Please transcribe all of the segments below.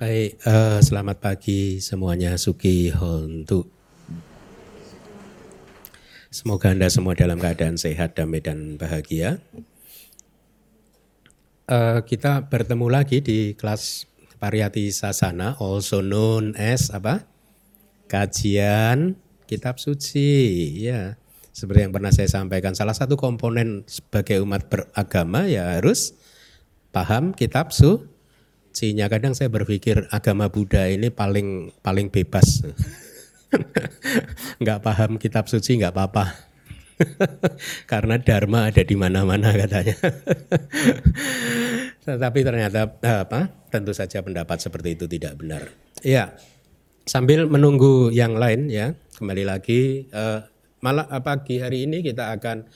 Baik, uh, selamat pagi semuanya. Suki Hontu. Semoga Anda semua dalam keadaan sehat, damai, dan bahagia. Uh, kita bertemu lagi di kelas Pariyati Sasana, also known as apa? Kajian Kitab Suci. Ya, seperti yang pernah saya sampaikan, salah satu komponen sebagai umat beragama ya harus paham Kitab Suci Cina kadang saya berpikir agama Buddha ini paling paling bebas. nggak paham kitab suci nggak apa-apa. Karena dharma ada di mana-mana katanya. Tetapi ternyata apa? Tentu saja pendapat seperti itu tidak benar. Ya, sambil menunggu yang lain ya, kembali lagi eh, malah pagi hari ini kita akan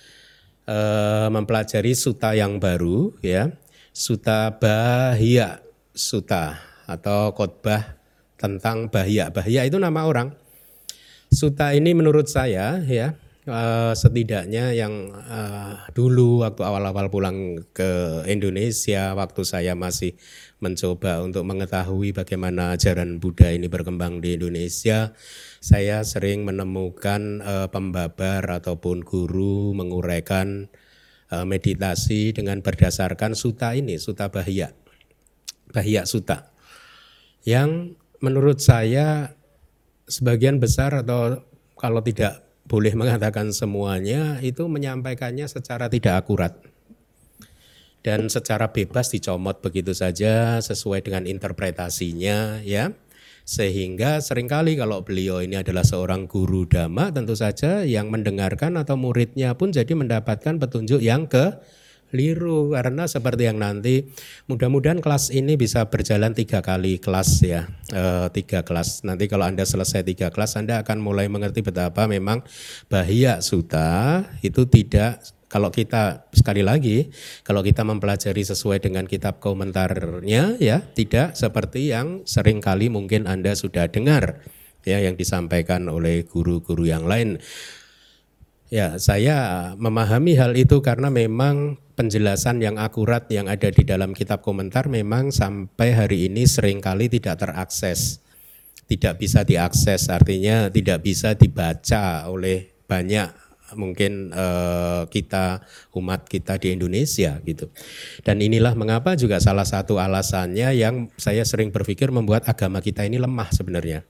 eh, mempelajari suta yang baru ya, suta bahia suta atau khotbah tentang bahaya. Bahaya itu nama orang. Suta ini menurut saya ya uh, setidaknya yang uh, dulu waktu awal-awal pulang ke Indonesia waktu saya masih mencoba untuk mengetahui bagaimana ajaran Buddha ini berkembang di Indonesia saya sering menemukan uh, pembabar ataupun guru menguraikan meditasi dengan berdasarkan suta ini suta bahaya Bahya Suta yang menurut saya sebagian besar atau kalau tidak boleh mengatakan semuanya itu menyampaikannya secara tidak akurat dan secara bebas dicomot begitu saja sesuai dengan interpretasinya ya. Sehingga sering kali kalau beliau ini adalah seorang guru dhamma tentu saja yang mendengarkan atau muridnya pun jadi mendapatkan petunjuk yang ke keliru karena seperti yang nanti mudah-mudahan kelas ini bisa berjalan tiga kali kelas ya e, tiga kelas. Nanti kalau anda selesai tiga kelas anda akan mulai mengerti betapa memang bahaya suta itu tidak kalau kita sekali lagi kalau kita mempelajari sesuai dengan kitab komentarnya ya tidak seperti yang sering kali mungkin anda sudah dengar ya yang disampaikan oleh guru-guru yang lain. Ya, saya memahami hal itu karena memang penjelasan yang akurat yang ada di dalam kitab komentar memang sampai hari ini sering kali tidak terakses. Tidak bisa diakses, artinya tidak bisa dibaca oleh banyak mungkin uh, kita umat kita di Indonesia gitu. Dan inilah mengapa juga salah satu alasannya yang saya sering berpikir membuat agama kita ini lemah sebenarnya.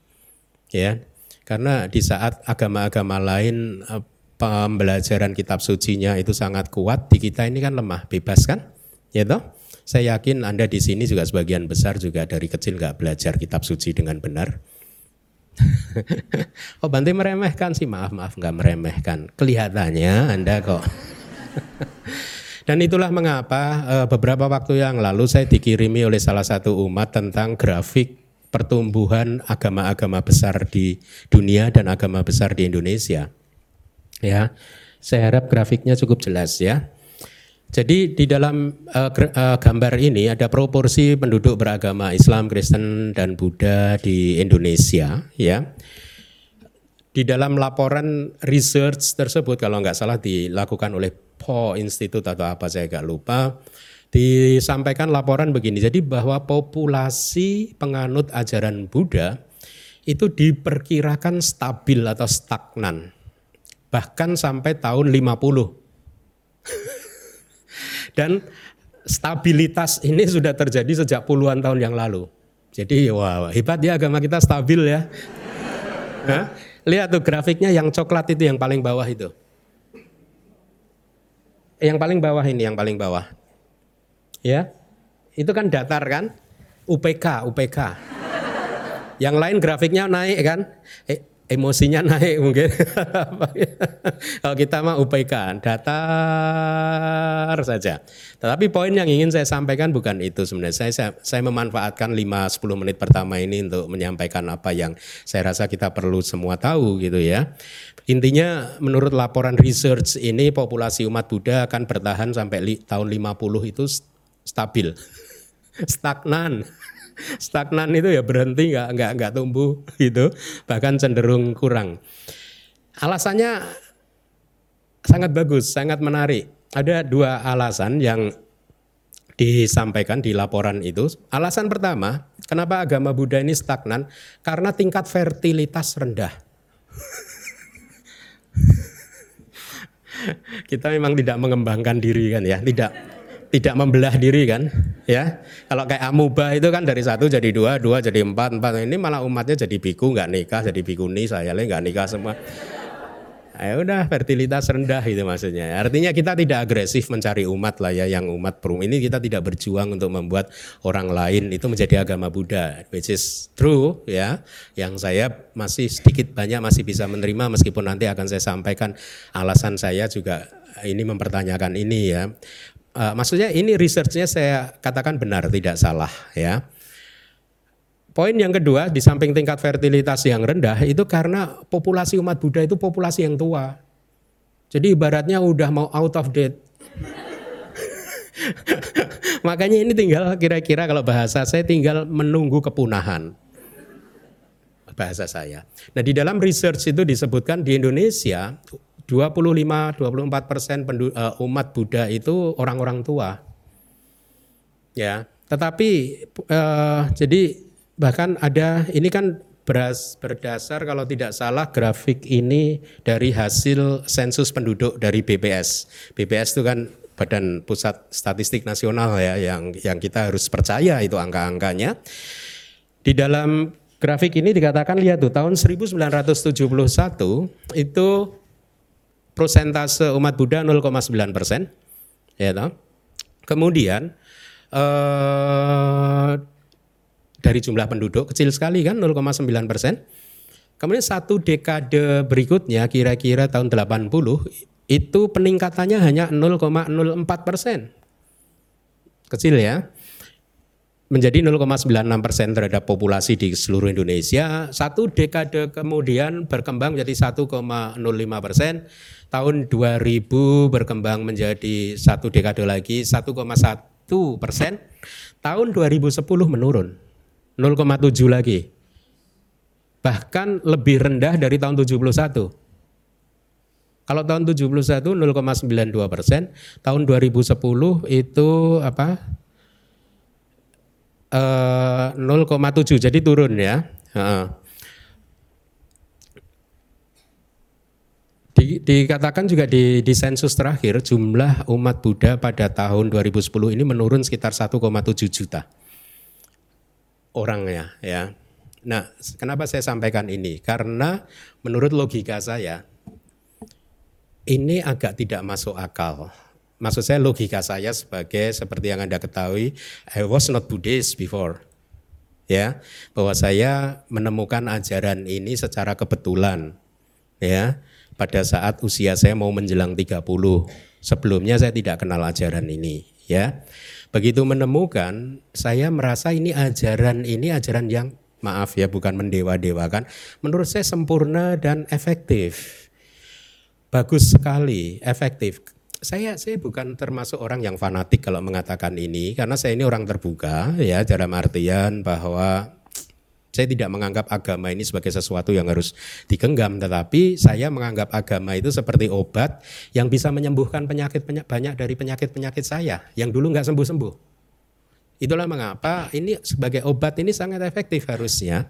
Ya. Karena di saat agama-agama lain uh, pembelajaran kitab sucinya itu sangat kuat, di kita ini kan lemah, bebas kan? Ya toh? Saya yakin Anda di sini juga sebagian besar juga dari kecil nggak belajar kitab suci dengan benar. oh Bante meremehkan sih, maaf maaf nggak meremehkan. Kelihatannya Anda kok. Dan itulah mengapa eh, beberapa waktu yang lalu saya dikirimi oleh salah satu umat tentang grafik pertumbuhan agama-agama besar di dunia dan agama besar di Indonesia. Ya, saya harap grafiknya cukup jelas ya. Jadi di dalam uh, uh, gambar ini ada proporsi penduduk beragama Islam, Kristen dan Buddha di Indonesia ya. Di dalam laporan research tersebut kalau nggak salah dilakukan oleh Po Institute atau apa saya nggak lupa disampaikan laporan begini. Jadi bahwa populasi penganut ajaran Buddha itu diperkirakan stabil atau stagnan bahkan sampai tahun 50. Dan stabilitas ini sudah terjadi sejak puluhan tahun yang lalu. Jadi wah hebat ya agama kita stabil ya. Hah? Lihat tuh grafiknya yang coklat itu yang paling bawah itu. Yang paling bawah ini yang paling bawah. Ya. Itu kan datar kan? UPK, UPK. Yang lain grafiknya naik kan? Eh, emosinya naik mungkin. Kalau kita mah UPK, datar saja. Tetapi poin yang ingin saya sampaikan bukan itu sebenarnya. Saya, saya, saya memanfaatkan 5-10 menit pertama ini untuk menyampaikan apa yang saya rasa kita perlu semua tahu gitu ya. Intinya menurut laporan research ini populasi umat Buddha akan bertahan sampai li, tahun 50 itu stabil. Stagnan stagnan itu ya berhenti nggak nggak nggak tumbuh gitu bahkan cenderung kurang alasannya sangat bagus sangat menarik ada dua alasan yang disampaikan di laporan itu. Alasan pertama, kenapa agama Buddha ini stagnan? Karena tingkat fertilitas rendah. Kita memang tidak mengembangkan diri kan ya, tidak tidak membelah diri kan ya kalau kayak amuba itu kan dari satu jadi dua dua jadi empat empat ini malah umatnya jadi biku nggak nikah jadi bikuni saya nggak nikah semua ya udah fertilitas rendah itu maksudnya. Artinya kita tidak agresif mencari umat lah ya yang umat perum ini kita tidak berjuang untuk membuat orang lain itu menjadi agama Buddha which is true ya. Yang saya masih sedikit banyak masih bisa menerima meskipun nanti akan saya sampaikan alasan saya juga ini mempertanyakan ini ya. Uh, maksudnya ini researchnya saya katakan benar tidak salah ya. Poin yang kedua, di samping tingkat fertilitas yang rendah itu karena populasi umat Buddha itu populasi yang tua. Jadi ibaratnya udah mau out of date. Makanya ini tinggal kira-kira kalau bahasa saya tinggal menunggu kepunahan. Bahasa saya. Nah di dalam research itu disebutkan di Indonesia 25-24 persen eh, umat Buddha itu orang-orang tua. Ya, tetapi uh, jadi bahkan ada ini kan beras berdasar kalau tidak salah grafik ini dari hasil sensus penduduk dari BPS. BPS itu kan Badan Pusat Statistik Nasional ya yang yang kita harus percaya itu angka-angkanya. Di dalam grafik ini dikatakan lihat tuh tahun 1971 itu prosentase umat Buddha 0,9 persen, ya toh. Kemudian eh, dari jumlah penduduk kecil sekali kan 0,9 persen. Kemudian satu dekade berikutnya kira-kira tahun 80 itu peningkatannya hanya 0,04 persen. Kecil ya. Menjadi 0,96 persen terhadap populasi di seluruh Indonesia. Satu dekade kemudian berkembang menjadi 1,05 persen. Tahun 2000 berkembang menjadi satu dekade lagi 1,1 persen. Tahun 2010 menurun 0,7 lagi. Bahkan lebih rendah dari tahun 71. Kalau tahun 71 0,92 persen, tahun 2010 itu apa? Eh, 0,7 jadi turun ya. Di, dikatakan juga di, di sensus terakhir jumlah umat Buddha pada tahun 2010 ini menurun sekitar 1,7 juta orangnya ya. Nah, kenapa saya sampaikan ini? Karena menurut logika saya ini agak tidak masuk akal. Maksud saya logika saya sebagai seperti yang Anda ketahui, I was not Buddhist before. Ya, bahwa saya menemukan ajaran ini secara kebetulan. Ya, pada saat usia saya mau menjelang 30. Sebelumnya saya tidak kenal ajaran ini, ya. Begitu menemukan, saya merasa ini ajaran ini ajaran yang maaf ya bukan mendewa-dewakan, menurut saya sempurna dan efektif. Bagus sekali, efektif. Saya saya bukan termasuk orang yang fanatik kalau mengatakan ini karena saya ini orang terbuka ya dalam artian bahwa saya tidak menganggap agama ini sebagai sesuatu yang harus digenggam, tetapi saya menganggap agama itu seperti obat yang bisa menyembuhkan penyakit banyak dari penyakit-penyakit saya yang dulu nggak sembuh-sembuh. Itulah mengapa ini sebagai obat ini sangat efektif harusnya.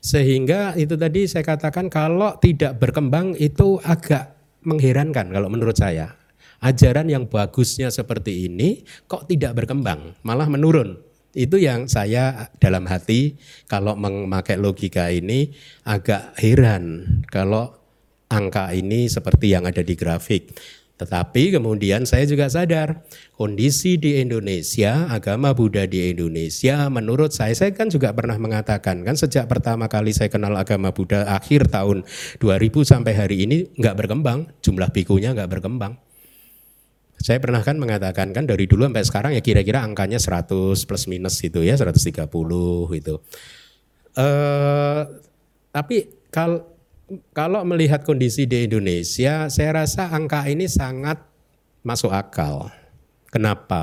Sehingga itu tadi saya katakan kalau tidak berkembang itu agak mengherankan kalau menurut saya. Ajaran yang bagusnya seperti ini kok tidak berkembang, malah menurun. Itu yang saya dalam hati kalau memakai logika ini agak heran kalau angka ini seperti yang ada di grafik. Tetapi kemudian saya juga sadar kondisi di Indonesia, agama Buddha di Indonesia menurut saya, saya kan juga pernah mengatakan kan sejak pertama kali saya kenal agama Buddha akhir tahun 2000 sampai hari ini nggak berkembang, jumlah bikunya nggak berkembang. Saya pernah kan mengatakan kan dari dulu sampai sekarang ya kira-kira angkanya 100 plus minus itu ya 130 itu. Uh, tapi kalau kalau melihat kondisi di Indonesia, saya rasa angka ini sangat masuk akal. Kenapa?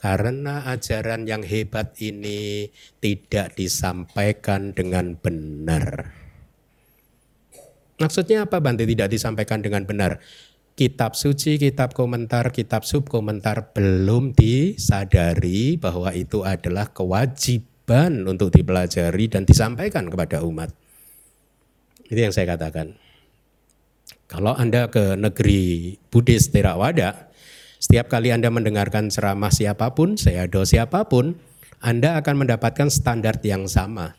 Karena ajaran yang hebat ini tidak disampaikan dengan benar. Maksudnya apa Bante tidak disampaikan dengan benar? Kitab suci, kitab komentar, kitab subkomentar belum disadari bahwa itu adalah kewajiban untuk dipelajari dan disampaikan kepada umat. Itu yang saya katakan. Kalau Anda ke negeri Buddhis Theravada, setiap kali Anda mendengarkan ceramah siapa pun, sayado siapa pun, Anda akan mendapatkan standar yang sama.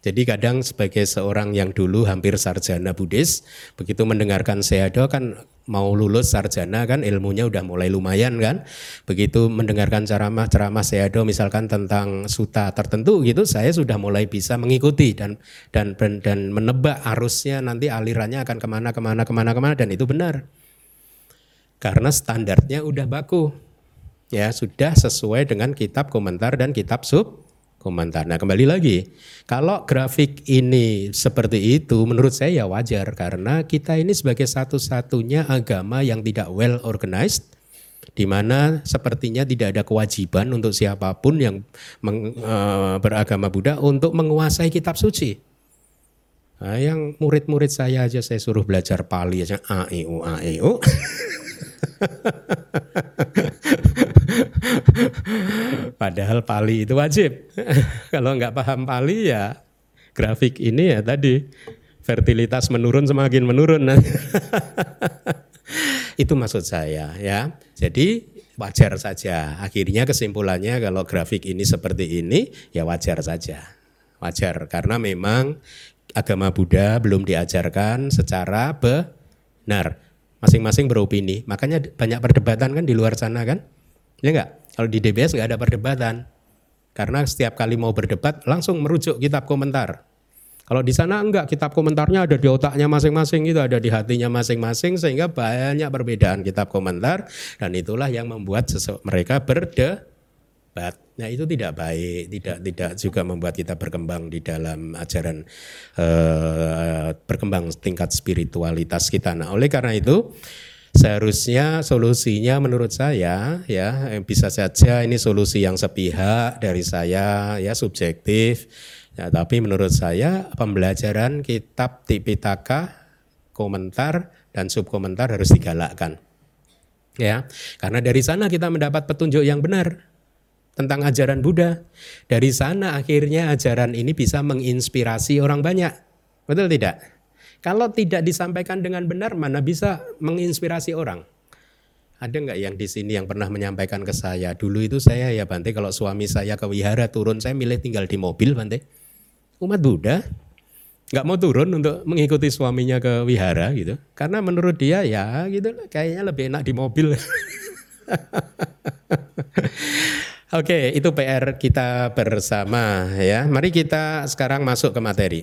Jadi kadang sebagai seorang yang dulu hampir sarjana Buddhis, begitu mendengarkan Seado kan mau lulus sarjana kan ilmunya udah mulai lumayan kan. Begitu mendengarkan ceramah ceramah Seado misalkan tentang suta tertentu gitu, saya sudah mulai bisa mengikuti dan dan dan menebak arusnya nanti alirannya akan ke mana ke mana ke mana ke mana dan itu benar. Karena standarnya udah baku, ya sudah sesuai dengan kitab komentar dan kitab sub komentar. Nah kembali lagi, kalau grafik ini seperti itu menurut saya ya wajar karena kita ini sebagai satu-satunya agama yang tidak well organized di mana sepertinya tidak ada kewajiban untuk siapa pun yang meng, e, beragama Buddha untuk menguasai kitab suci. Nah, yang murid-murid saya aja saya suruh belajar Pali aja a e u a e u. Padahal Pali itu wajib. Kalau nggak paham Pali ya grafik ini ya tadi fertilitas menurun semakin menurun. itu maksud saya ya. Jadi wajar saja. Akhirnya kesimpulannya kalau grafik ini seperti ini ya wajar saja. Wajar karena memang agama Buddha belum diajarkan secara benar masing-masing beropini. Makanya banyak perdebatan kan di luar sana kan? Ya enggak? Kalau di DBS enggak ada perdebatan. Karena setiap kali mau berdebat langsung merujuk kitab komentar. Kalau di sana enggak, kitab komentarnya ada di otaknya masing-masing itu ada di hatinya masing-masing sehingga banyak perbedaan kitab komentar dan itulah yang membuat mereka berde Nah itu tidak baik, tidak tidak juga membuat kita berkembang di dalam ajaran eh, berkembang tingkat spiritualitas kita. Nah oleh karena itu seharusnya solusinya menurut saya ya bisa saja ini solusi yang sepihak dari saya ya subjektif. Ya, tapi menurut saya pembelajaran kitab Tipitaka, komentar dan subkomentar harus digalakkan. Ya, karena dari sana kita mendapat petunjuk yang benar tentang ajaran Buddha. Dari sana akhirnya ajaran ini bisa menginspirasi orang banyak. Betul tidak? Kalau tidak disampaikan dengan benar, mana bisa menginspirasi orang? Ada nggak yang di sini yang pernah menyampaikan ke saya? Dulu itu saya ya Bante, kalau suami saya ke wihara turun, saya milih tinggal di mobil Bante. Umat Buddha nggak mau turun untuk mengikuti suaminya ke wihara gitu, karena menurut dia ya gitu kayaknya lebih enak di mobil. Oke, itu PR kita bersama ya. Mari kita sekarang masuk ke materi.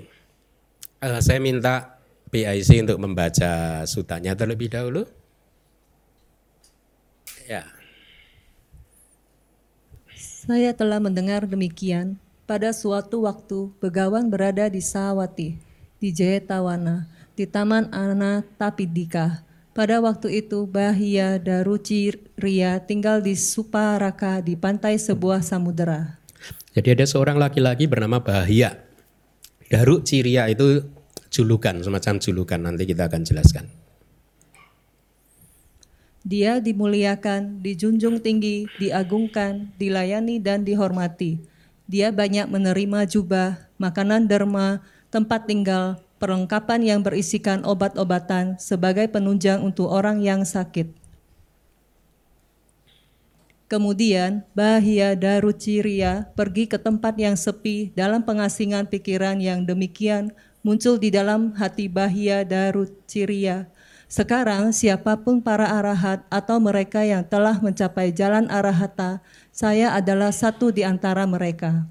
Uh, saya minta PIC untuk membaca sutanya terlebih dahulu. Ya. Saya telah mendengar demikian pada suatu waktu Begawan berada di Sawati, di Jayatawana, di Taman Ana Tapidika, pada waktu itu Bahia Daruci Ria tinggal di Suparaka di pantai sebuah samudera. Jadi ada seorang laki-laki bernama Bahia. Daru Ciria itu julukan, semacam julukan nanti kita akan jelaskan. Dia dimuliakan, dijunjung tinggi, diagungkan, dilayani dan dihormati. Dia banyak menerima jubah, makanan derma, tempat tinggal, perlengkapan yang berisikan obat-obatan sebagai penunjang untuk orang yang sakit. Kemudian Bahia Daruciria pergi ke tempat yang sepi dalam pengasingan pikiran yang demikian muncul di dalam hati Bahia Daruciria. Sekarang siapa pun para arahat atau mereka yang telah mencapai jalan arahata, saya adalah satu di antara mereka.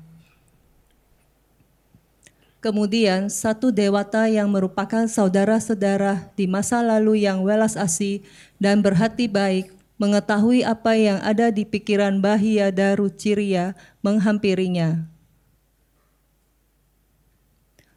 Kemudian satu dewata yang merupakan saudara-saudara di masa lalu yang welas asih dan berhati baik mengetahui apa yang ada di pikiran Bahia Daru Ciria menghampirinya.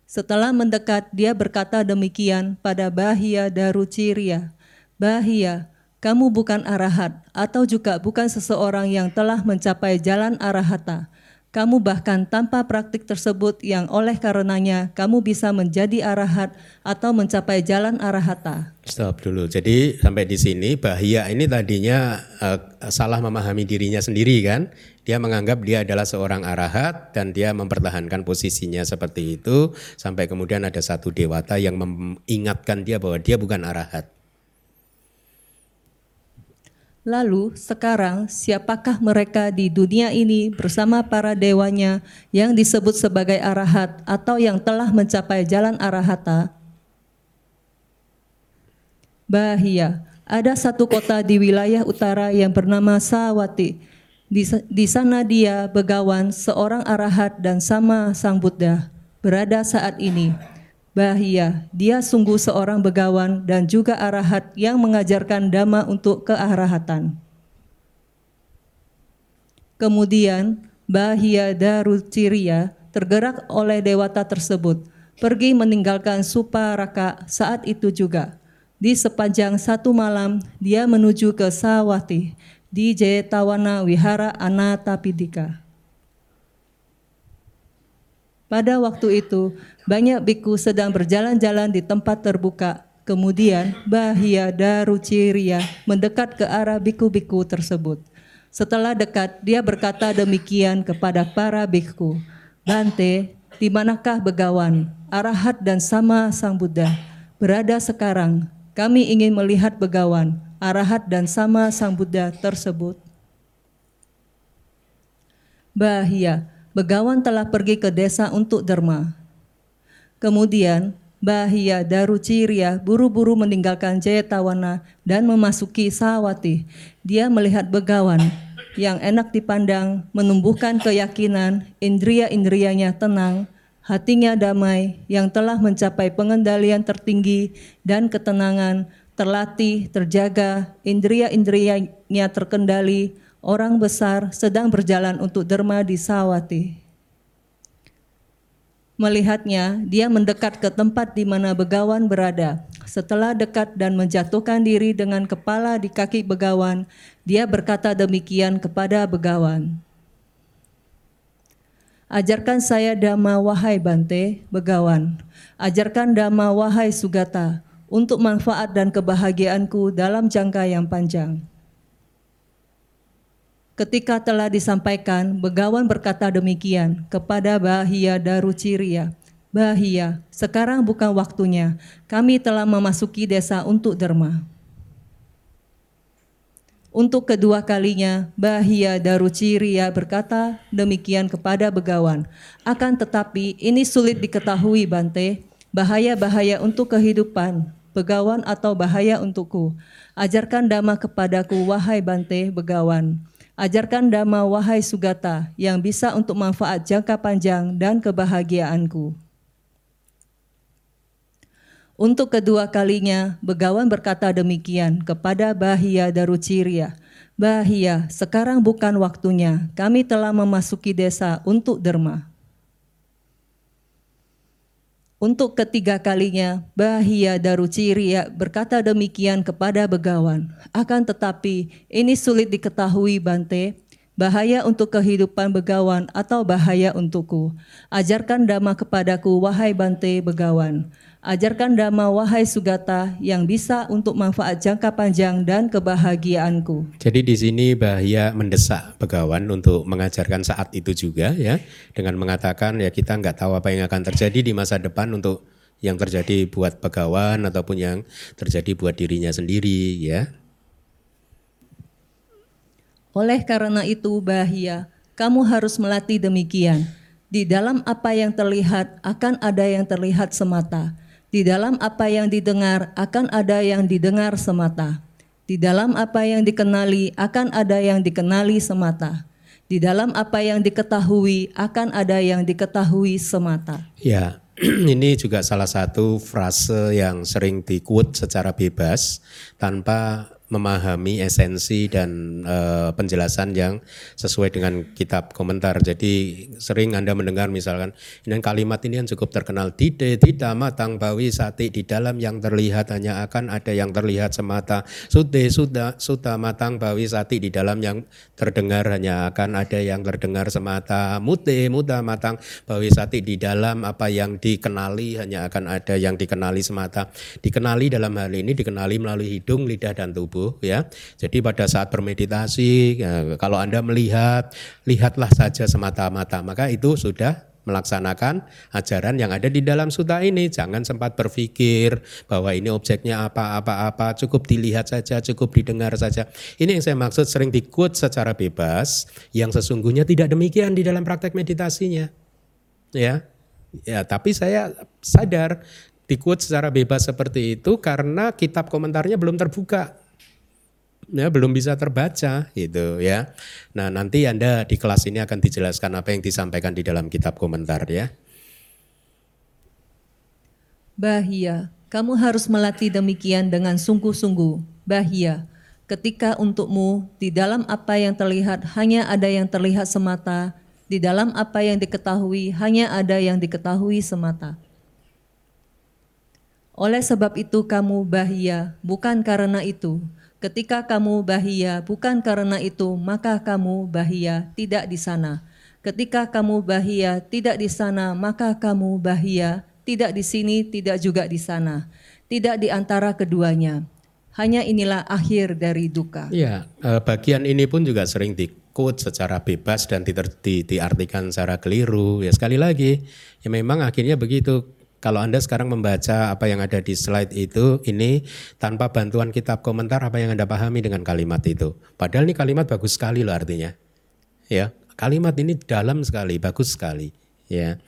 Setelah mendekat, dia berkata demikian pada Bahia Daru Ciria, Bahia, kamu bukan arahat atau juga bukan seseorang yang telah mencapai jalan arahata. Kamu bahkan tanpa praktik tersebut yang oleh karenanya kamu bisa menjadi arahat atau mencapai jalan arahata. Stop dulu. Jadi sampai di sini bahaya ini tadinya uh, salah memahami dirinya sendiri kan. Dia menganggap dia adalah seorang arahat dan dia mempertahankan posisinya seperti itu sampai kemudian ada satu dewata yang mengingatkan dia bahwa dia bukan arahat. Lalu sekarang siapakah mereka di dunia ini bersama para dewanya yang disebut sebagai arahat atau yang telah mencapai jalan arahata? Bahia, ada satu kota di wilayah utara yang bernama Sawati. Di, di sana dia begawan seorang arahat dan sama sang Buddha berada saat ini. Bahia, dia sungguh seorang begawan dan juga arahat yang mengajarkan dhamma untuk kearahatan. Kemudian, Bahia Daruciria tergerak oleh dewata tersebut, pergi meninggalkan Suparaka saat itu juga. Di sepanjang satu malam, dia menuju ke Sawati di Jayatawana Wihara Anatapidika. Pada waktu itu, banyak biku sedang berjalan-jalan di tempat terbuka. Kemudian, Bahia Daruciria mendekat ke arah biku-biku tersebut. Setelah dekat, dia berkata demikian kepada para biku. Bante, di manakah begawan, arahat dan sama sang Buddha? Berada sekarang, kami ingin melihat begawan, arahat dan sama sang Buddha tersebut. Bahia, Begawan telah pergi ke desa untuk derma. Kemudian Bahia Daruciria buru-buru meninggalkan Jayatawana dan memasuki Sawati. Dia melihat begawan yang enak dipandang, menumbuhkan keyakinan, indria-indrianya tenang, hatinya damai, yang telah mencapai pengendalian tertinggi dan ketenangan, terlatih, terjaga, indria-indrianya terkendali, orang besar sedang berjalan untuk derma di Sawati. Melihatnya, dia mendekat ke tempat di mana begawan berada. Setelah dekat dan menjatuhkan diri dengan kepala di kaki begawan, dia berkata demikian kepada begawan. Ajarkan saya dhamma wahai Bante, begawan. Ajarkan dhamma wahai Sugata, untuk manfaat dan kebahagiaanku dalam jangka yang panjang. Ketika telah disampaikan, Begawan berkata demikian kepada Bahia Daruciria. Bahia, sekarang bukan waktunya. Kami telah memasuki desa untuk derma. Untuk kedua kalinya, Bahia Daruciria berkata demikian kepada Begawan. Akan tetapi ini sulit diketahui Bante, bahaya-bahaya untuk kehidupan, Begawan atau bahaya untukku. Ajarkan dhamma kepadaku, wahai Bante, Begawan. Ajarkan dhamma wahai Sugata yang bisa untuk manfaat jangka panjang dan kebahagiaanku. Untuk kedua kalinya, Begawan berkata demikian kepada Bahia Daruciria. Bahia, sekarang bukan waktunya. Kami telah memasuki desa untuk derma. Untuk ketiga kalinya, Bahia Daruciria berkata demikian kepada Begawan. Akan tetapi, ini sulit diketahui Bante, bahaya untuk kehidupan Begawan atau bahaya untukku. Ajarkan dhamma kepadaku, wahai Bante Begawan. Ajarkan dhamma wahai Sugata yang bisa untuk manfaat jangka panjang dan kebahagiaanku. Jadi di sini bahaya mendesak Begawan untuk mengajarkan saat itu juga ya dengan mengatakan ya kita nggak tahu apa yang akan terjadi di masa depan untuk yang terjadi buat Begawan ataupun yang terjadi buat dirinya sendiri ya. Oleh karena itu bahaya, kamu harus melatih demikian. Di dalam apa yang terlihat akan ada yang terlihat semata di dalam apa yang didengar akan ada yang didengar semata. Di dalam apa yang dikenali akan ada yang dikenali semata. Di dalam apa yang diketahui akan ada yang diketahui semata. Ya, ini juga salah satu frase yang sering dikut secara bebas tanpa memahami esensi dan uh, penjelasan yang sesuai dengan kitab komentar. Jadi sering Anda mendengar misalkan ini kalimat ini yang cukup terkenal tidak tidak matang bawi sati di dalam yang terlihat hanya akan ada yang terlihat semata. Sude sudah sudah matang bawi sati di dalam yang terdengar hanya akan ada yang terdengar semata. Mute muda matang bawi sati di dalam apa yang dikenali hanya akan ada yang dikenali semata. Dikenali dalam hal ini dikenali melalui hidung, lidah dan tubuh tubuh ya. Jadi pada saat bermeditasi ya, kalau Anda melihat lihatlah saja semata-mata maka itu sudah melaksanakan ajaran yang ada di dalam suta ini. Jangan sempat berpikir bahwa ini objeknya apa-apa-apa, cukup dilihat saja, cukup didengar saja. Ini yang saya maksud sering dikut secara bebas, yang sesungguhnya tidak demikian di dalam praktek meditasinya. Ya, ya tapi saya sadar dikut secara bebas seperti itu karena kitab komentarnya belum terbuka ya belum bisa terbaca gitu ya. Nah, nanti Anda di kelas ini akan dijelaskan apa yang disampaikan di dalam kitab komentar ya. Bahia, kamu harus melatih demikian dengan sungguh-sungguh. Bahia, ketika untukmu di dalam apa yang terlihat hanya ada yang terlihat semata, di dalam apa yang diketahui hanya ada yang diketahui semata. Oleh sebab itu kamu bahia, bukan karena itu, Ketika kamu bahia, bukan karena itu, maka kamu bahia tidak di sana. Ketika kamu bahia tidak di sana, maka kamu bahia tidak di sini, tidak juga di sana. Tidak di antara keduanya. Hanya inilah akhir dari duka. Iya, eh, bagian ini pun juga sering dikut secara bebas dan diartikan secara keliru. Ya sekali lagi, ya memang akhirnya begitu kalau Anda sekarang membaca apa yang ada di slide itu, ini tanpa bantuan kitab komentar apa yang Anda pahami dengan kalimat itu. Padahal ini kalimat bagus sekali loh artinya. Ya, kalimat ini dalam sekali, bagus sekali. Ya.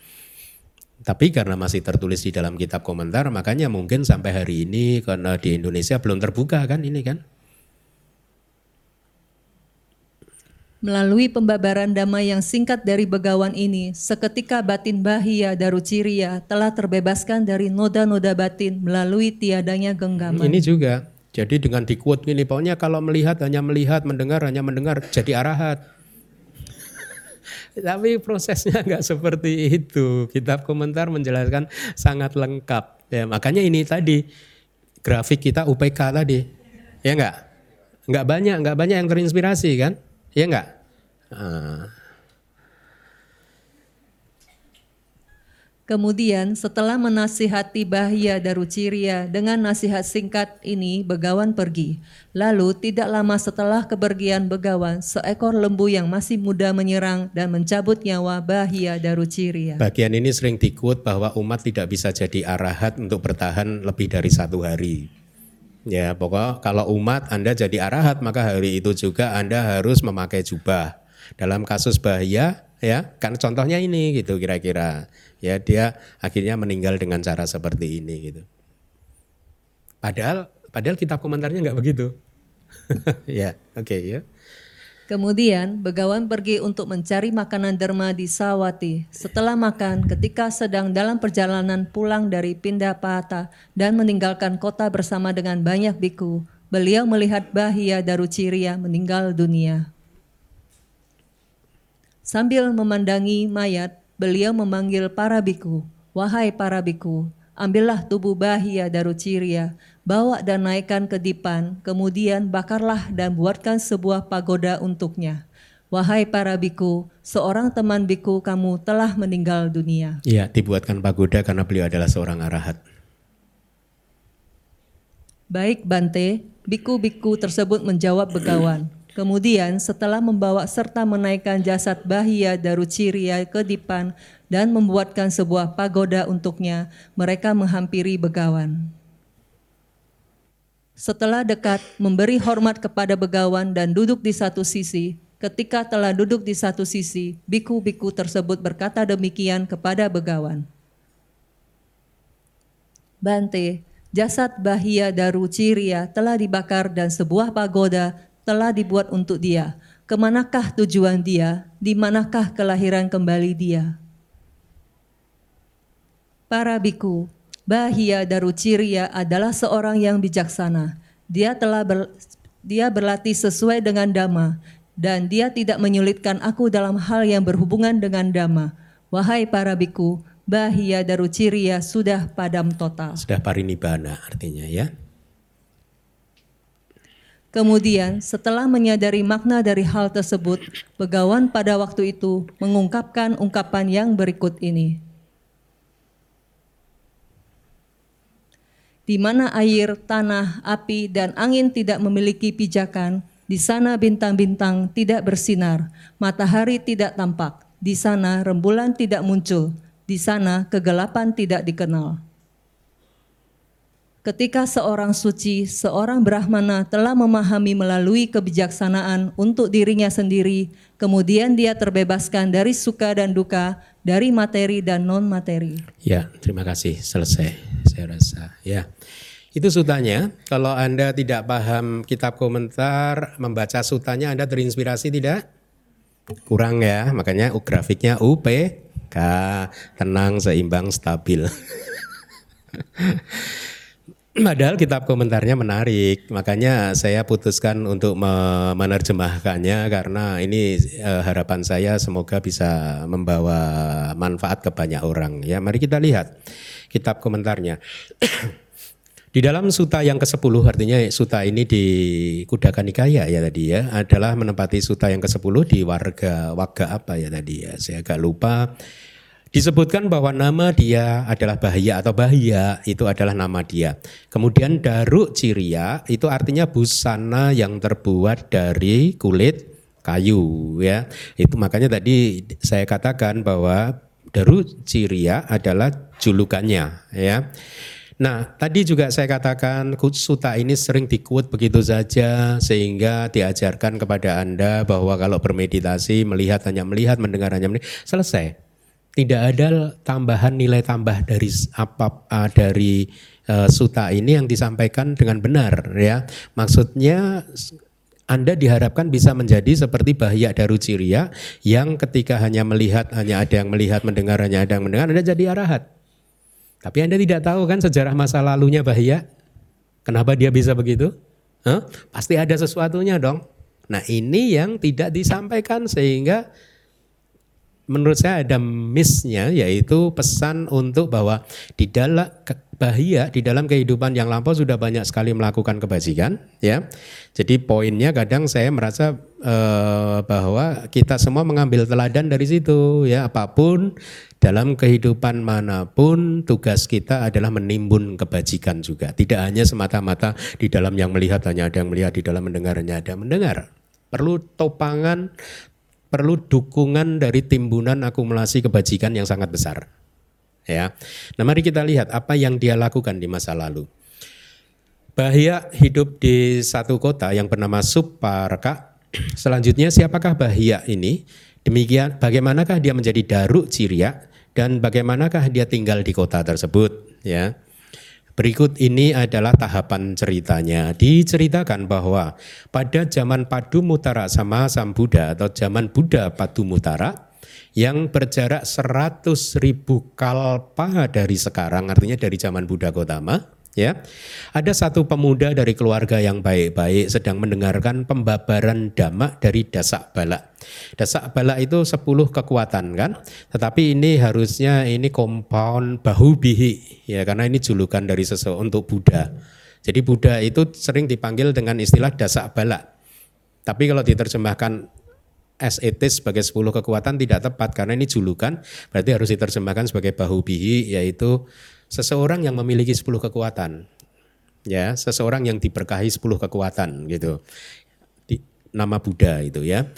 Tapi karena masih tertulis di dalam kitab komentar, makanya mungkin sampai hari ini karena di Indonesia belum terbuka kan ini kan. Melalui pembabaran damai yang singkat dari begawan ini, seketika batin Bahia Daruciria telah terbebaskan dari noda-noda batin melalui tiadanya genggaman. Ini juga, jadi dengan di quote ini, pokoknya kalau melihat hanya melihat, mendengar hanya mendengar, jadi arahat. Tapi prosesnya nggak seperti itu. Kitab komentar menjelaskan sangat lengkap. Ya, makanya ini tadi grafik kita UPK tadi, ya nggak? Nggak banyak, nggak banyak yang terinspirasi kan? Iya enggak? Ah. Kemudian setelah menasihati Bahia Daruciria dengan nasihat singkat ini Begawan pergi. Lalu tidak lama setelah kepergian Begawan, seekor lembu yang masih muda menyerang dan mencabut nyawa Bahia Daruciria. Bagian ini sering dikut bahwa umat tidak bisa jadi arahat untuk bertahan lebih dari satu hari. Ya, pokok kalau umat Anda jadi arahat maka hari itu juga Anda harus memakai jubah. Dalam kasus bahaya ya, kan contohnya ini gitu kira-kira. Ya, dia akhirnya meninggal dengan cara seperti ini gitu. Padahal padahal kitab komentarnya nggak begitu. ya, oke okay, ya. Kemudian Begawan pergi untuk mencari makanan derma di Sawati. Setelah makan, ketika sedang dalam perjalanan pulang dari Pindapata dan meninggalkan kota bersama dengan banyak biku, beliau melihat Bahia Daruciria meninggal dunia. Sambil memandangi mayat, beliau memanggil para biku, "Wahai para biku, ambillah tubuh Bahia Daruciria, bawa dan naikkan ke dipan, kemudian bakarlah dan buatkan sebuah pagoda untuknya. Wahai para biku, seorang teman biku kamu telah meninggal dunia. Iya, dibuatkan pagoda karena beliau adalah seorang arahat. Baik Bante, biku-biku tersebut menjawab begawan. Kemudian setelah membawa serta menaikkan jasad Bahia Daruciria ke dipan dan membuatkan sebuah pagoda untuknya, mereka menghampiri begawan. Setelah dekat, memberi hormat kepada begawan dan duduk di satu sisi. Ketika telah duduk di satu sisi, biku-biku tersebut berkata demikian kepada begawan. Bante, jasad Bahia Daru Ciria telah dibakar dan sebuah pagoda telah dibuat untuk dia. Ke manakah tujuan dia? Di manakah kelahiran kembali dia? Para biku, Bahia Daruciria adalah seorang yang bijaksana. Dia telah ber, Dia berlatih sesuai dengan dhamma, dan dia tidak menyulitkan aku dalam hal yang berhubungan dengan dhamma. Wahai para biku, bahia daruciria sudah padam total. Sudah parinibbana artinya ya. Kemudian, setelah menyadari makna dari hal tersebut, Begawan pada waktu itu mengungkapkan ungkapan yang berikut ini. Di mana air, tanah, api, dan angin tidak memiliki pijakan, di sana bintang-bintang tidak bersinar, matahari tidak tampak, di sana rembulan tidak muncul, di sana kegelapan tidak dikenal. Ketika seorang suci, seorang Brahmana telah memahami melalui kebijaksanaan untuk dirinya sendiri, kemudian dia terbebaskan dari suka dan duka, dari materi dan non-materi. Ya, terima kasih. Selesai, saya rasa. Ya, itu sutanya. Kalau Anda tidak paham kitab komentar, membaca sutanya Anda terinspirasi tidak? Kurang ya, makanya grafiknya UPK, tenang, seimbang, stabil. Padahal kitab komentarnya menarik, makanya saya putuskan untuk menerjemahkannya karena ini eh, harapan saya semoga bisa membawa manfaat ke banyak orang. Ya, mari kita lihat kitab komentarnya. di dalam suta yang ke-10 artinya suta ini di Kudaka Nikaya ya tadi ya adalah menempati suta yang ke-10 di warga warga apa ya tadi ya. Saya agak lupa Disebutkan bahwa nama dia adalah bahaya atau bahaya itu adalah nama dia. Kemudian daruk ciria itu artinya busana yang terbuat dari kulit kayu ya. Itu makanya tadi saya katakan bahwa daruk ciria adalah julukannya ya. Nah, tadi juga saya katakan suta ini sering dikuat begitu saja sehingga diajarkan kepada Anda bahwa kalau bermeditasi melihat hanya melihat, mendengar hanya mendengar, selesai tidak ada tambahan nilai tambah dari apa uh, dari uh, suta ini yang disampaikan dengan benar ya. Maksudnya anda diharapkan bisa menjadi seperti Bahya Daruciria yang ketika hanya melihat hanya ada yang melihat mendengar hanya ada yang mendengar Anda jadi arahat. Tapi Anda tidak tahu kan sejarah masa lalunya Bahya? Kenapa dia bisa begitu? Huh? Pasti ada sesuatunya dong. Nah ini yang tidak disampaikan sehingga menurut saya ada missnya yaitu pesan untuk bahwa di dalam bahaya di dalam kehidupan yang lampau sudah banyak sekali melakukan kebajikan ya. Jadi poinnya kadang saya merasa eh, bahwa kita semua mengambil teladan dari situ ya. Apa pun dalam kehidupan mana pun tugas kita adalah menimbun kebajikan juga. Tidak hanya semata-mata di dalam yang melihat hanya ada yang melihat di dalam mendengar hanya ada yang mendengar. Perlu topangan perlu dukungan dari timbunan akumulasi kebajikan yang sangat besar. Ya. Nah, mari kita lihat apa yang dia lakukan di masa lalu. Bahia hidup di satu kota yang bernama Suparka. Selanjutnya siapakah Bahia ini? Demikian bagaimanakah dia menjadi Daruk Ciria dan bagaimanakah dia tinggal di kota tersebut, ya. Berikut ini adalah tahapan ceritanya. Diceritakan bahwa pada zaman Padu Mutara sama Sam Buddha atau zaman Buddha Padu Mutara yang berjarak 100 ribu kalpa dari sekarang, artinya dari zaman Buddha Gotama, ya. Ada satu pemuda dari keluarga yang baik-baik sedang mendengarkan pembabaran dhamma dari Dasak Balak. Dasak Balak itu 10 kekuatan kan, tetapi ini harusnya ini compound bahu bihi ya karena ini julukan dari sesuatu untuk Buddha. Jadi Buddha itu sering dipanggil dengan istilah Dasak Balak. Tapi kalau diterjemahkan is sebagai 10 kekuatan tidak tepat karena ini julukan berarti harus diterjemahkan sebagai bahu bihi yaitu seseorang yang memiliki 10 kekuatan. Ya, seseorang yang diberkahi 10 kekuatan gitu. Di, nama Buddha itu ya.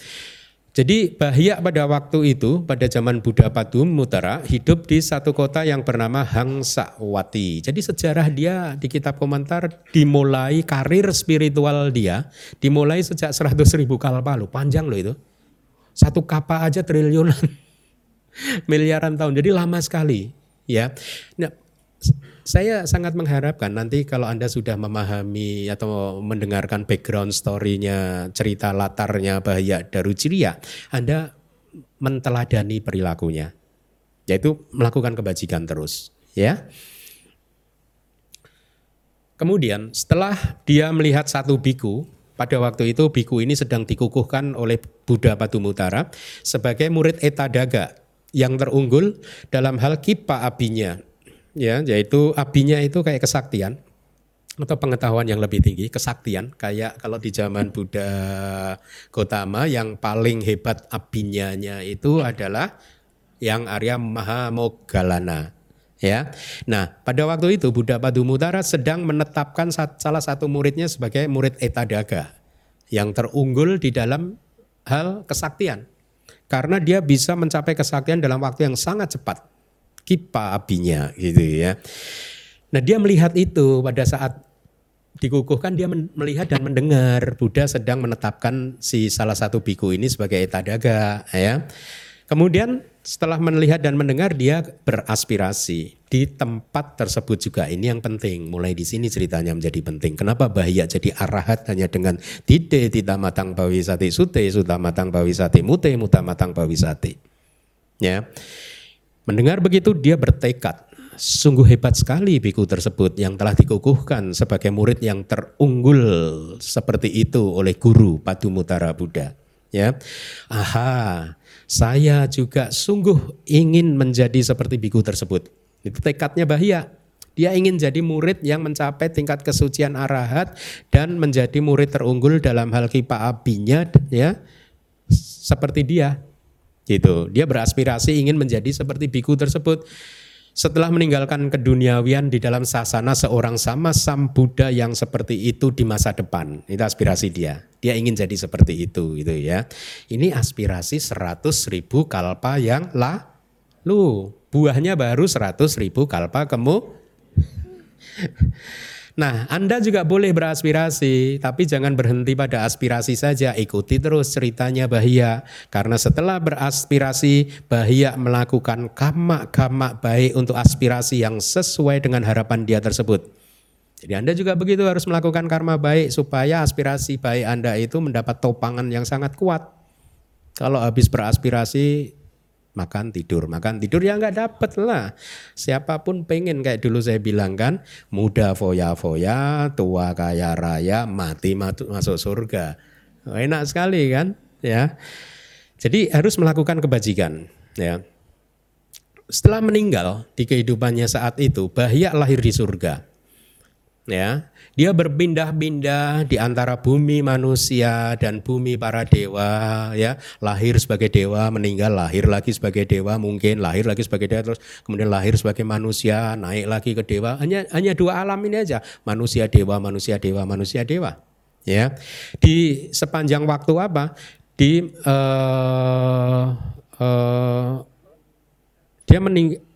Jadi Bahya pada waktu itu, pada zaman Buddha Padum Mutara, hidup di satu kota yang bernama Hangsawati. Jadi sejarah dia di kitab komentar dimulai karir spiritual dia, dimulai sejak 100 ribu kalpa loh, panjang loh itu. Satu kapal aja triliunan, miliaran tahun, jadi lama sekali. ya. Nah, saya sangat mengharapkan nanti kalau Anda sudah memahami atau mendengarkan background story-nya, cerita latarnya Bahaya Daruciria, Anda menteladani perilakunya. Yaitu melakukan kebajikan terus, ya. Kemudian setelah dia melihat satu biku pada waktu itu biku ini sedang dikukuhkan oleh Buddha Padumutara sebagai murid Etadaga yang terunggul dalam hal kipa abinya ya yaitu abinya itu kayak kesaktian atau pengetahuan yang lebih tinggi, kesaktian kayak kalau di zaman Buddha Gotama yang paling hebat abinyanya itu adalah yang Arya Mahamogalana ya. Nah, pada waktu itu Buddha Padumutara sedang menetapkan salah satu muridnya sebagai murid Etadaga yang terunggul di dalam hal kesaktian. Karena dia bisa mencapai kesaktian dalam waktu yang sangat cepat. Kipa abinya gitu ya. Nah dia melihat itu pada saat dikukuhkan dia melihat dan mendengar Buddha sedang menetapkan si salah satu biku ini sebagai etadaga ya. Kemudian setelah melihat dan mendengar dia beraspirasi di tempat tersebut juga ini yang penting. Mulai di sini ceritanya menjadi penting. Kenapa bahaya jadi arahat hanya dengan tide tita matang bawisati sute suta matang bawisati mute muta matang bawisati. Ya. Mendengar begitu dia bertekad Sungguh hebat sekali biku tersebut yang telah dikukuhkan sebagai murid yang terunggul seperti itu oleh guru Padumutara Buddha. Ya, aha, saya juga sungguh ingin menjadi seperti biku tersebut. Itu tekadnya bahaya. Dia ingin jadi murid yang mencapai tingkat kesucian arahat dan menjadi murid terunggul dalam hal kipa abinya ya seperti dia. Gitu. Dia beraspirasi ingin menjadi seperti biku tersebut. Setelah meninggalkan keduniawian di dalam sasana seorang sama Sam Buddha yang seperti itu di masa depan. Itu aspirasi dia. Dia ingin jadi seperti itu gitu ya. Ini aspirasi 100 ribu kalpa yang lalu. Buahnya baru 100 ribu kalpa kemu. Nah, Anda juga boleh beraspirasi, tapi jangan berhenti pada aspirasi saja. Ikuti terus ceritanya Bahia. Karena setelah beraspirasi, Bahia melakukan kama-kama baik untuk aspirasi yang sesuai dengan harapan dia tersebut. Jadi Anda juga begitu harus melakukan karma baik supaya aspirasi baik Anda itu mendapat topangan yang sangat kuat. Kalau habis beraspirasi makan tidur. Makan tidur ya nggak dapet lah. Siapa pun pengen kayak dulu saya bilang kan muda foya foya tua kaya raya mati masuk surga. Enak sekali kan ya. Jadi harus melakukan kebajikan ya. Setelah meninggal di kehidupannya saat itu bahaya lahir di surga ya dia berpindah-pindah di antara bumi manusia dan bumi para dewa ya. Lahir sebagai dewa meninggal lahir lagi sebagai dewa mungkin lahir lagi sebagai dewa terus kemudian lahir sebagai manusia naik lagi ke dewa. Hanya hanya dua alam ini aja. Manusia dewa manusia dewa manusia dewa ya. Di sepanjang waktu apa? Di uh, uh, dia meninggal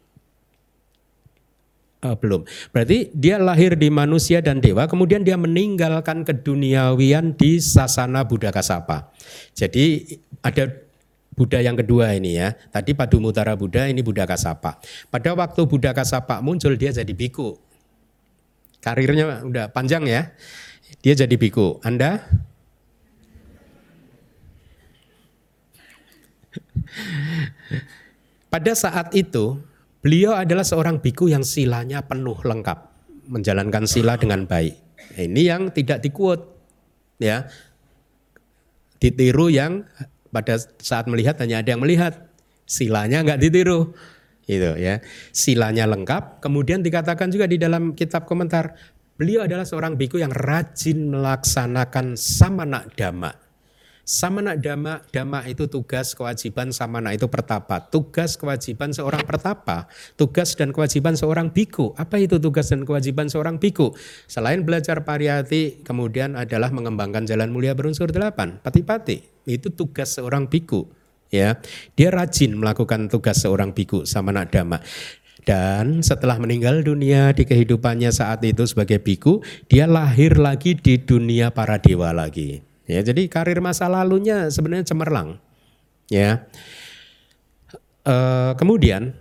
Uh, belum. Berarti dia lahir di manusia dan dewa, kemudian dia meninggalkan keduniawian di sasana Buddha Kasapa. Jadi ada Buddha yang kedua ini ya. Tadi Padumutara Buddha, ini Buddha Kasapa. Pada waktu Buddha Kasapa muncul dia jadi biku. Karirnya udah panjang ya. Dia jadi biku. Anda? Pada saat itu Beliau adalah seorang biku yang silanya penuh lengkap, menjalankan sila dengan baik. Ini yang tidak dikuat, ya. Ditiru yang pada saat melihat hanya ada yang melihat, silanya nggak ditiru, gitu ya. Silanya lengkap. Kemudian dikatakan juga di dalam kitab komentar, beliau adalah seorang biku yang rajin melaksanakan samana dhamma Samana dhamma, dhamma itu tugas kewajiban samana itu pertapa. Tugas kewajiban seorang pertapa, tugas dan kewajiban seorang biku. Apa itu tugas dan kewajiban seorang biku? Selain belajar pariyati, kemudian adalah mengembangkan jalan mulia berunsur delapan, pati-pati. Itu tugas seorang biku. Ya, dia rajin melakukan tugas seorang biku samana dhamma. Dan setelah meninggal dunia di kehidupannya saat itu sebagai biku, dia lahir lagi di dunia para dewa lagi. Ya, jadi karir masa lalunya sebenarnya cemerlang. Ya. E, kemudian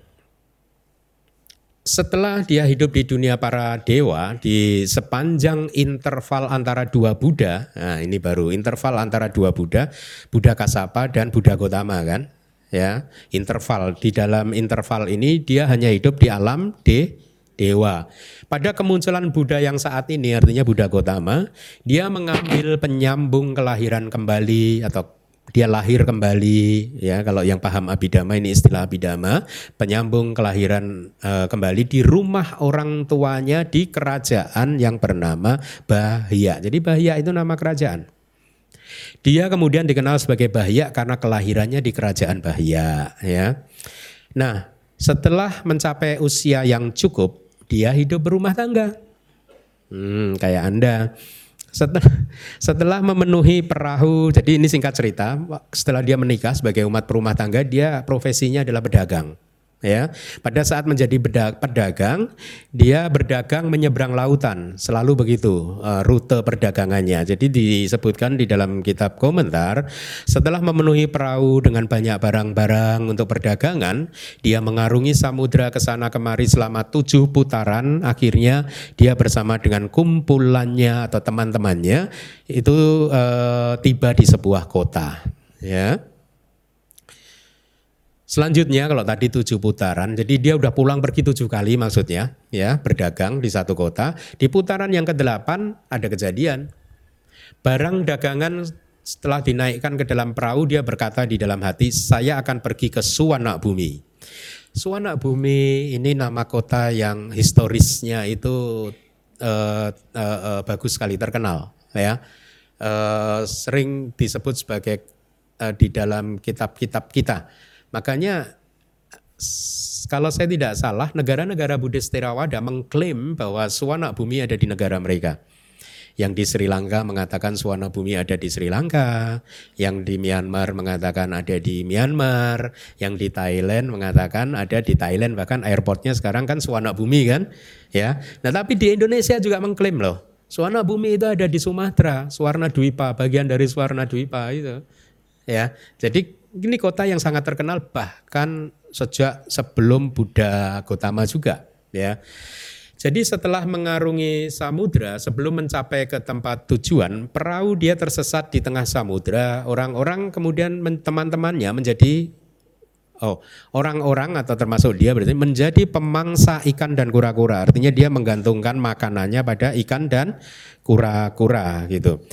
setelah dia hidup di dunia para dewa di sepanjang interval antara dua Buddha, nah ini baru interval antara dua Buddha, Buddha Kasapa dan Buddha Gotama kan, ya interval di dalam interval ini dia hanya hidup di alam de dewa. Pada kemunculan Buddha yang saat ini artinya Buddha Gotama, dia mengambil penyambung kelahiran kembali atau dia lahir kembali ya kalau yang paham abidama ini istilah abidama penyambung kelahiran e, kembali di rumah orang tuanya di kerajaan yang bernama Bahia. Jadi Bahia itu nama kerajaan. Dia kemudian dikenal sebagai Bahia karena kelahirannya di kerajaan Bahia ya. Nah, setelah mencapai usia yang cukup, dia hidup berumah tangga. Hmm, kayak Anda setelah, setelah memenuhi perahu, jadi ini singkat cerita, setelah dia menikah sebagai umat perumah tangga, dia profesinya adalah pedagang ya. Pada saat menjadi pedagang dia berdagang menyeberang lautan. Selalu begitu uh, rute perdagangannya. Jadi disebutkan di dalam kitab komentar setelah memenuhi perahu dengan banyak barang-barang untuk perdagangan dia mengarungi samudra ke sana kemari selama tujuh putaran. Akhirnya dia bersama dengan kumpulannya atau teman-temannya itu uh, tiba di sebuah kota ya Selanjutnya kalau tadi tujuh putaran, jadi dia udah pulang pergi tujuh kali maksudnya, ya berdagang di satu kota. Di putaran yang ke-8 ada kejadian. Barang dagangan setelah dinaikkan ke dalam perahu dia berkata di dalam hati, saya akan pergi ke Suwana Bumi. Suwana Bumi ini nama kota yang historisnya itu uh, uh, uh, bagus sekali terkenal, ya. Uh, sering disebut sebagai uh, di dalam kitab-kitab kita Makanya kalau saya tidak salah, negara-negara Buddhis Theravada mengklaim bahwa suwana bumi ada di negara mereka. Yang di Sri Lanka mengatakan suwana bumi ada di Sri Lanka, yang di Myanmar mengatakan ada di Myanmar, yang di Thailand mengatakan ada di Thailand, bahkan airportnya sekarang kan suwana bumi kan, ya. Nah tapi di Indonesia juga mengklaim loh, suwana bumi itu ada di Sumatera, Suwarna Dwipa, bagian dari Suwarna Dwipa itu, ya. Jadi ini kota yang sangat terkenal bahkan sejak sebelum Buddha Gotama juga ya. Jadi setelah mengarungi samudra sebelum mencapai ke tempat tujuan, perahu dia tersesat di tengah samudra. Orang-orang kemudian teman-temannya menjadi oh, orang-orang atau termasuk dia berarti menjadi pemangsa ikan dan kura-kura. Artinya dia menggantungkan makanannya pada ikan dan kura-kura gitu.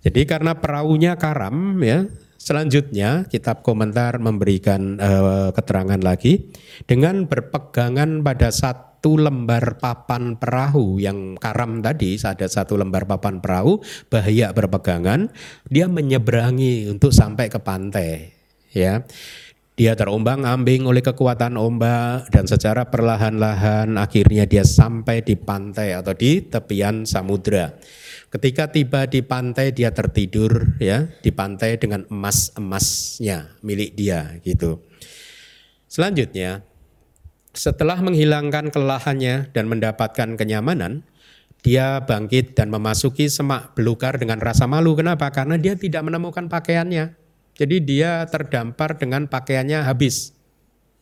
Jadi karena perahunya karam ya, Selanjutnya kitab komentar memberikan uh, keterangan lagi dengan berpegangan pada satu lembar papan perahu yang karam tadi ada satu lembar papan perahu bahaya berpegangan dia menyeberangi untuk sampai ke pantai ya dia terombang ambing oleh kekuatan ombak dan secara perlahan-lahan akhirnya dia sampai di pantai atau di tepian samudra. Ketika tiba di pantai dia tertidur ya, di pantai dengan emas-emasnya milik dia gitu. Selanjutnya, setelah menghilangkan kelelahannya dan mendapatkan kenyamanan, dia bangkit dan memasuki semak belukar dengan rasa malu. Kenapa? Karena dia tidak menemukan pakaiannya. Jadi dia terdampar dengan pakaiannya habis.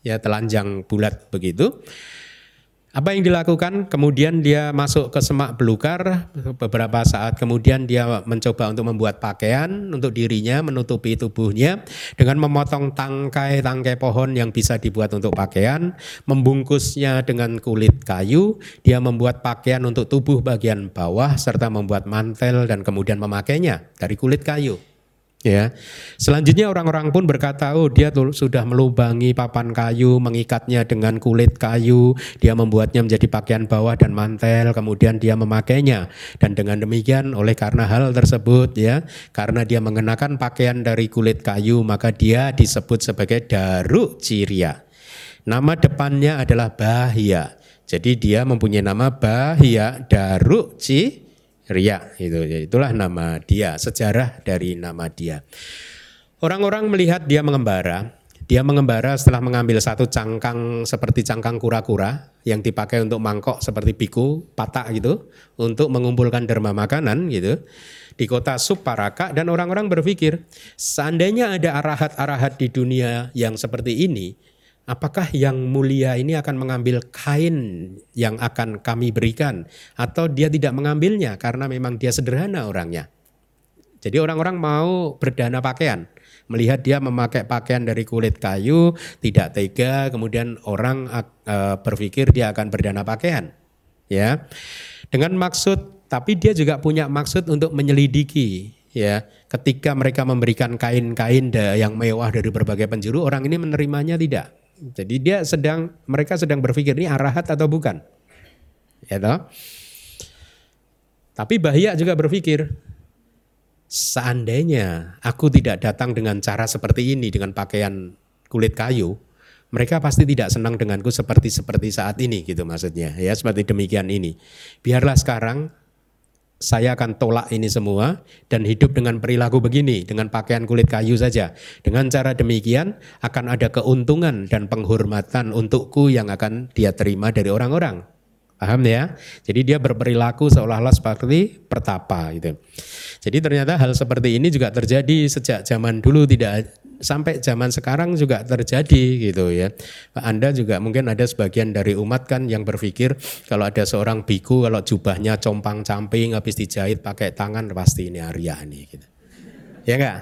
Ya telanjang bulat begitu. Apa yang dilakukan? Kemudian dia masuk ke semak belukar. Beberapa saat kemudian dia mencoba untuk membuat pakaian untuk dirinya, menutupi tubuhnya dengan memotong tangkai-tangkai pohon yang bisa dibuat untuk pakaian, membungkusnya dengan kulit kayu. Dia membuat pakaian untuk tubuh bagian bawah serta membuat mantel dan kemudian memakainya dari kulit kayu. Ya. Selanjutnya orang-orang pun berkata, "Oh, dia tuh sudah melubangi papan kayu, mengikatnya dengan kulit kayu, dia membuatnya menjadi pakaian bawah dan mantel, kemudian dia memakainya." Dan dengan demikian oleh karena hal tersebut ya, karena dia mengenakan pakaian dari kulit kayu, maka dia disebut sebagai Daru Ciria. Nama depannya adalah Bahia. Jadi dia mempunyai nama Bahia Daru Ciria Ria itu itulah nama dia sejarah dari nama dia. Orang-orang melihat dia mengembara. Dia mengembara setelah mengambil satu cangkang seperti cangkang kura-kura yang dipakai untuk mangkok seperti biku patak gitu untuk mengumpulkan derma makanan gitu di kota Suparaka. Dan orang-orang berpikir seandainya ada arahat-arahat di dunia yang seperti ini Apakah yang mulia ini akan mengambil kain yang akan kami berikan atau dia tidak mengambilnya karena memang dia sederhana orangnya. Jadi orang-orang mau berdana pakaian, melihat dia memakai pakaian dari kulit kayu, tidak tega, kemudian orang uh, berpikir dia akan berdana pakaian. ya. Dengan maksud tapi dia juga punya maksud untuk menyelidiki ya. Ketika mereka memberikan kain-kain yang mewah dari berbagai penjuru, orang ini menerimanya tidak. Jadi dia sedang mereka sedang berpikir ini arahat atau bukan. Ya toh? Tapi Bahya juga berpikir, seandainya aku tidak datang dengan cara seperti ini dengan pakaian kulit kayu, mereka pasti tidak senang denganku seperti seperti saat ini gitu maksudnya ya seperti demikian ini. Biarlah sekarang saya akan tolak ini semua dan hidup dengan perilaku begini, dengan pakaian kulit kayu saja. Dengan cara demikian akan ada keuntungan dan penghormatan untukku yang akan dia terima dari orang-orang. Paham ya? Jadi dia berperilaku seolah-olah seperti pertapa gitu. Jadi ternyata hal seperti ini juga terjadi sejak zaman dulu tidak sampai zaman sekarang juga terjadi gitu ya. Anda juga mungkin ada sebagian dari umat kan yang berpikir kalau ada seorang biku kalau jubahnya compang-camping habis dijahit pakai tangan pasti ini Arya nih gitu. Ya enggak?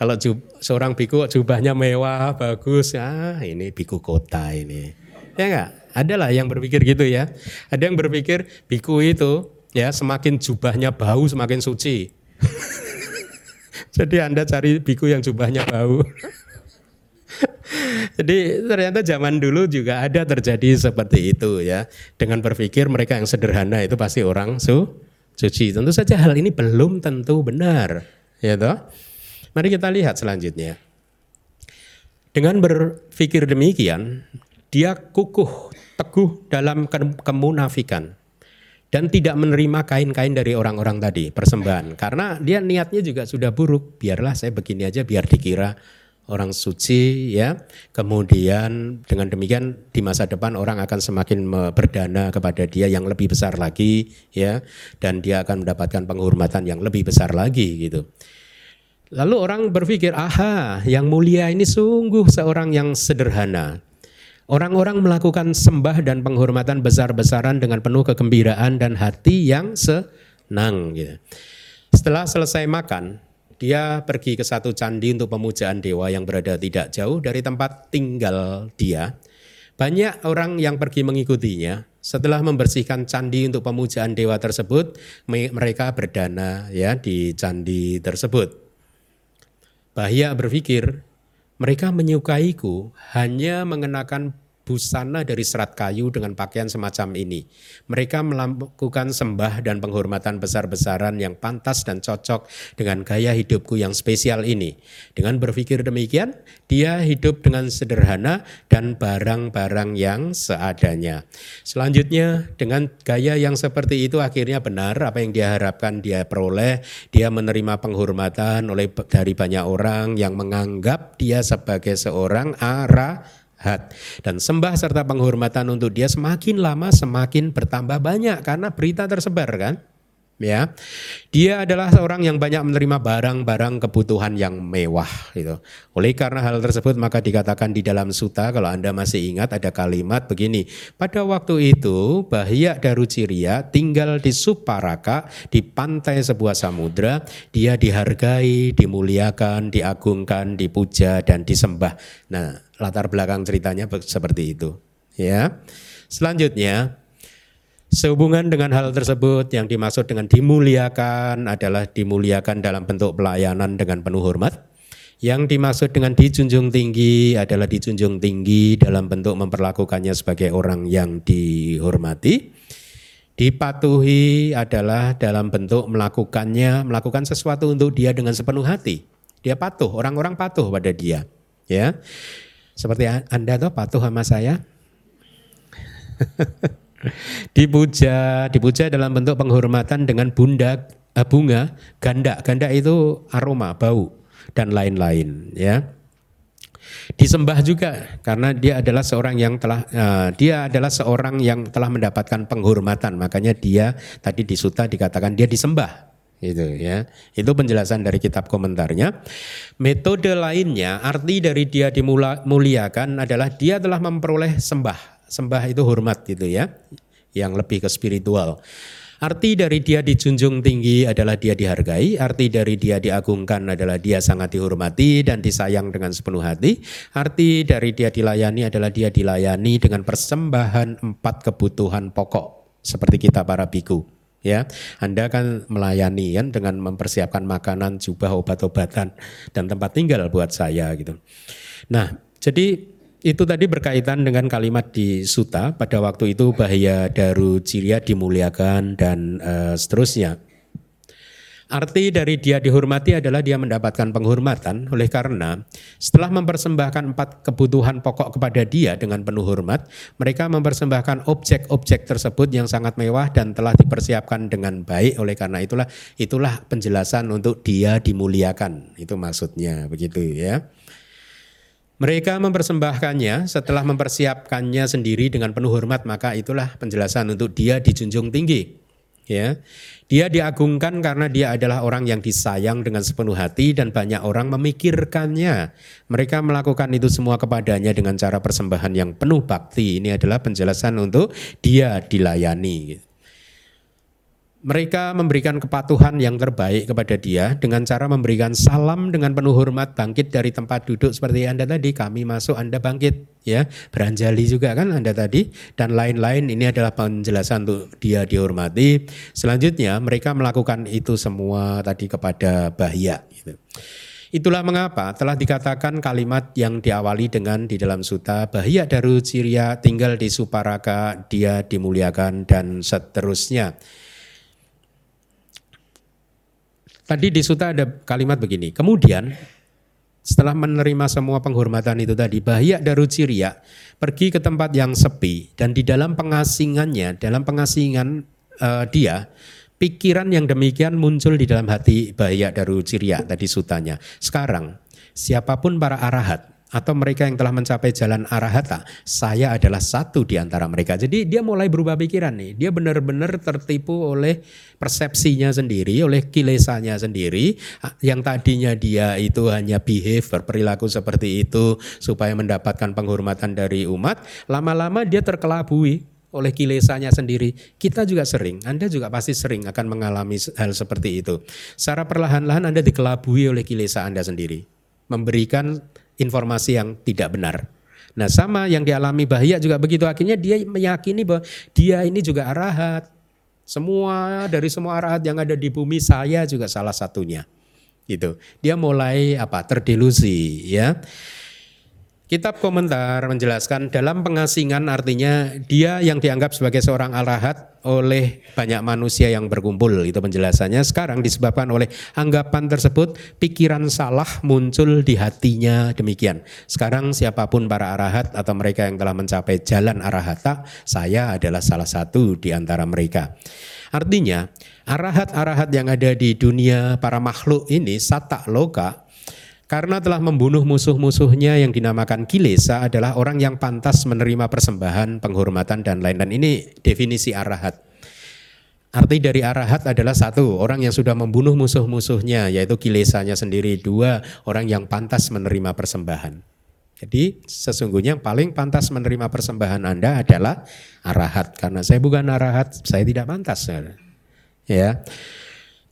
Kalau jub, seorang biku jubahnya mewah, bagus, ah ini biku kota ini. Ya enggak? Adalah yang berpikir gitu ya. Ada yang berpikir biku itu ya semakin jubahnya bau semakin suci. Jadi Anda cari biku yang jubahnya bau. Jadi ternyata zaman dulu juga ada terjadi seperti itu ya. Dengan berpikir mereka yang sederhana itu pasti orang su suci. Tentu saja hal ini belum tentu benar, ya toh. Mari kita lihat selanjutnya. Dengan berpikir demikian, dia kukuh teguh dalam kemunafikan dan tidak menerima kain-kain dari orang-orang tadi persembahan. Karena dia niatnya juga sudah buruk. Biarlah saya begini aja biar dikira orang suci ya. Kemudian dengan demikian di masa depan orang akan semakin berdana kepada dia yang lebih besar lagi ya. Dan dia akan mendapatkan penghormatan yang lebih besar lagi gitu. Lalu orang berpikir aha yang mulia ini sungguh seorang yang sederhana Orang-orang melakukan sembah dan penghormatan besar-besaran dengan penuh kegembiraan dan hati yang senang. Gitu. Setelah selesai makan, dia pergi ke satu candi untuk pemujaan dewa yang berada tidak jauh dari tempat tinggal dia. Banyak orang yang pergi mengikutinya. Setelah membersihkan candi untuk pemujaan dewa tersebut, mereka berdana ya di candi tersebut. Bahya berpikir, mereka menyukaiku hanya mengenakan busana dari serat kayu dengan pakaian semacam ini. Mereka melakukan sembah dan penghormatan besar-besaran yang pantas dan cocok dengan gaya hidupku yang spesial ini. Dengan berpikir demikian, dia hidup dengan sederhana dan barang-barang yang seadanya. Selanjutnya, dengan gaya yang seperti itu akhirnya benar apa yang dia harapkan dia peroleh. Dia menerima penghormatan oleh dari banyak orang yang menganggap dia sebagai seorang arah Dan sembah serta penghormatan untuk dia semakin lama semakin bertambah banyak karena berita tersebar kan. Ya, dia adalah seorang yang banyak menerima barang-barang kebutuhan yang mewah gitu. Oleh karena hal tersebut maka dikatakan di dalam suta kalau anda masih ingat ada kalimat begini. Pada waktu itu Bahya Daruciria tinggal di Suparaka di pantai sebuah samudra. Dia dihargai, dimuliakan, diagungkan, dipuja dan disembah. Nah latar belakang ceritanya seperti itu. Ya. Selanjutnya, sehubungan dengan hal tersebut yang dimaksud dengan dimuliakan adalah dimuliakan dalam bentuk pelayanan dengan penuh hormat. Yang dimaksud dengan dijunjung tinggi adalah dijunjung tinggi dalam bentuk memperlakukannya sebagai orang yang dihormati. Dipatuhi adalah dalam bentuk melakukannya, melakukan sesuatu untuk dia dengan sepenuh hati. Dia patuh, orang-orang patuh pada dia. Ya, seperti Anda tuh patuh sama saya. dipuja, dipuja dalam bentuk penghormatan dengan bunda uh, bunga, ganda. Ganda itu aroma, bau dan lain-lain ya. Disembah juga karena dia adalah seorang yang telah uh, dia adalah seorang yang telah mendapatkan penghormatan. Makanya dia tadi di suta dikatakan dia disembah itu ya. Itu penjelasan dari kitab komentarnya. Metode lainnya, arti dari dia dimuliakan adalah dia telah memperoleh sembah. Sembah itu hormat gitu ya, yang lebih ke spiritual. Arti dari dia dijunjung tinggi adalah dia dihargai, arti dari dia diagungkan adalah dia sangat dihormati dan disayang dengan sepenuh hati. Arti dari dia dilayani adalah dia dilayani dengan persembahan empat kebutuhan pokok seperti kita para biku ya Anda kan melayani kan dengan mempersiapkan makanan jubah obat-obatan dan tempat tinggal buat saya gitu. Nah jadi itu tadi berkaitan dengan kalimat di Suta pada waktu itu bahaya daru ciria dimuliakan dan uh, seterusnya Arti dari dia dihormati adalah dia mendapatkan penghormatan oleh karena setelah mempersembahkan empat kebutuhan pokok kepada dia dengan penuh hormat, mereka mempersembahkan objek-objek tersebut yang sangat mewah dan telah dipersiapkan dengan baik oleh karena itulah itulah penjelasan untuk dia dimuliakan. Itu maksudnya begitu ya. Mereka mempersembahkannya setelah mempersiapkannya sendiri dengan penuh hormat maka itulah penjelasan untuk dia dijunjung tinggi ya. Dia diagungkan karena dia adalah orang yang disayang dengan sepenuh hati dan banyak orang memikirkannya. Mereka melakukan itu semua kepadanya dengan cara persembahan yang penuh bakti. Ini adalah penjelasan untuk dia dilayani. Mereka memberikan kepatuhan yang terbaik kepada dia dengan cara memberikan salam dengan penuh hormat bangkit dari tempat duduk seperti Anda tadi kami masuk Anda bangkit ya. Beranjali juga kan Anda tadi. Dan lain-lain ini adalah penjelasan untuk dia dihormati. Selanjutnya mereka melakukan itu semua tadi kepada Bahya gitu. Itulah mengapa telah dikatakan kalimat yang diawali dengan di dalam suta Bahya Daru Ciria tinggal di Suparaka dia dimuliakan dan seterusnya Tadi di suta ada kalimat begini. Kemudian setelah menerima semua penghormatan itu tadi, Bahya Daru Ciria pergi ke tempat yang sepi dan di dalam pengasingannya, dalam pengasingan uh, dia, pikiran yang demikian muncul di dalam hati Bahya Daru Ciria tadi sutanya. Sekarang siapa pun para arahat atau mereka yang telah mencapai jalan arahata, saya adalah satu di antara mereka. Jadi dia mulai berubah pikiran nih. Dia benar-benar tertipu oleh persepsinya sendiri, oleh kilesanya sendiri. Yang tadinya dia itu hanya behave, berperilaku seperti itu supaya mendapatkan penghormatan dari umat. Lama-lama dia terkelabui oleh kilesanya sendiri. Kita juga sering, Anda juga pasti sering akan mengalami hal seperti itu. Secara perlahan-lahan Anda dikelabui oleh kilesa Anda sendiri. Memberikan informasi yang tidak benar. Nah sama yang dialami Bahya juga begitu akhirnya dia meyakini bahwa dia ini juga arahat. Semua dari semua arahat yang ada di bumi saya juga salah satunya. Gitu. Dia mulai apa? terdelusi ya. Kitab komentar menjelaskan dalam pengasingan artinya dia yang dianggap sebagai seorang arahat oleh banyak manusia yang berkumpul. Itu penjelasannya. Sekarang disebabkan oleh anggapan tersebut pikiran salah muncul di hatinya demikian. Sekarang siapa pun para arahat atau mereka yang telah mencapai jalan arahata saya adalah salah satu di antara mereka. Artinya arahat-arahat yang ada di dunia para makhluk ini satak loka karena telah membunuh musuh-musuhnya yang dinamakan kilesa adalah orang yang pantas menerima persembahan, penghormatan dan lain-lain. Ini definisi arahat. Arti dari arahat adalah satu, orang yang sudah membunuh musuh-musuhnya yaitu kilesanya sendiri. Dua, orang yang pantas menerima persembahan. Jadi sesungguhnya yang paling pantas menerima persembahan Anda adalah arahat. Karena saya bukan arahat, saya tidak pantas. Ya.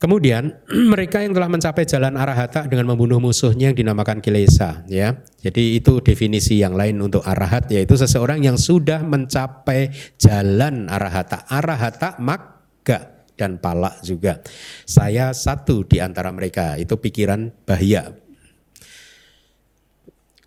Kemudian mereka yang telah mencapai jalan arahata dengan membunuh musuhnya yang dinamakan kilesa, ya. Jadi itu definisi yang lain untuk arahat yaitu seseorang yang sudah mencapai jalan arahata. Arahata makga dan palak juga. Saya satu di antara mereka, itu pikiran bahaya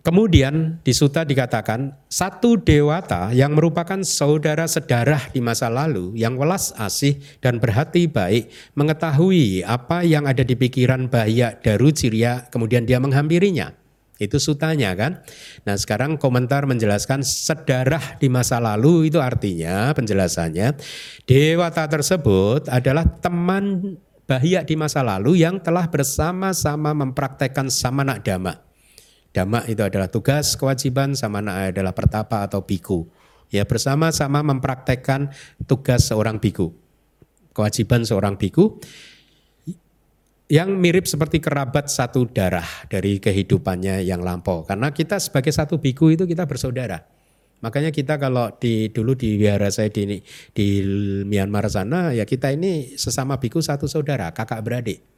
Kemudian di Suta dikatakan satu dewata yang merupakan saudara sedarah di masa lalu yang welas asih dan berhati baik mengetahui apa yang ada di pikiran bahaya Daru Ciria kemudian dia menghampirinya. Itu sutanya kan. Nah sekarang komentar menjelaskan sedarah di masa lalu itu artinya penjelasannya dewata tersebut adalah teman bahaya di masa lalu yang telah bersama-sama mempraktekkan samana dhamma Dhamma itu adalah tugas, kewajiban, sama adalah pertapa atau biku. Ya bersama-sama mempraktekkan tugas seorang biku. Kewajiban seorang biku yang mirip seperti kerabat satu darah dari kehidupannya yang lampau. Karena kita sebagai satu biku itu kita bersaudara. Makanya kita kalau di dulu di wihara saya di di Myanmar sana ya kita ini sesama biku satu saudara, kakak beradik.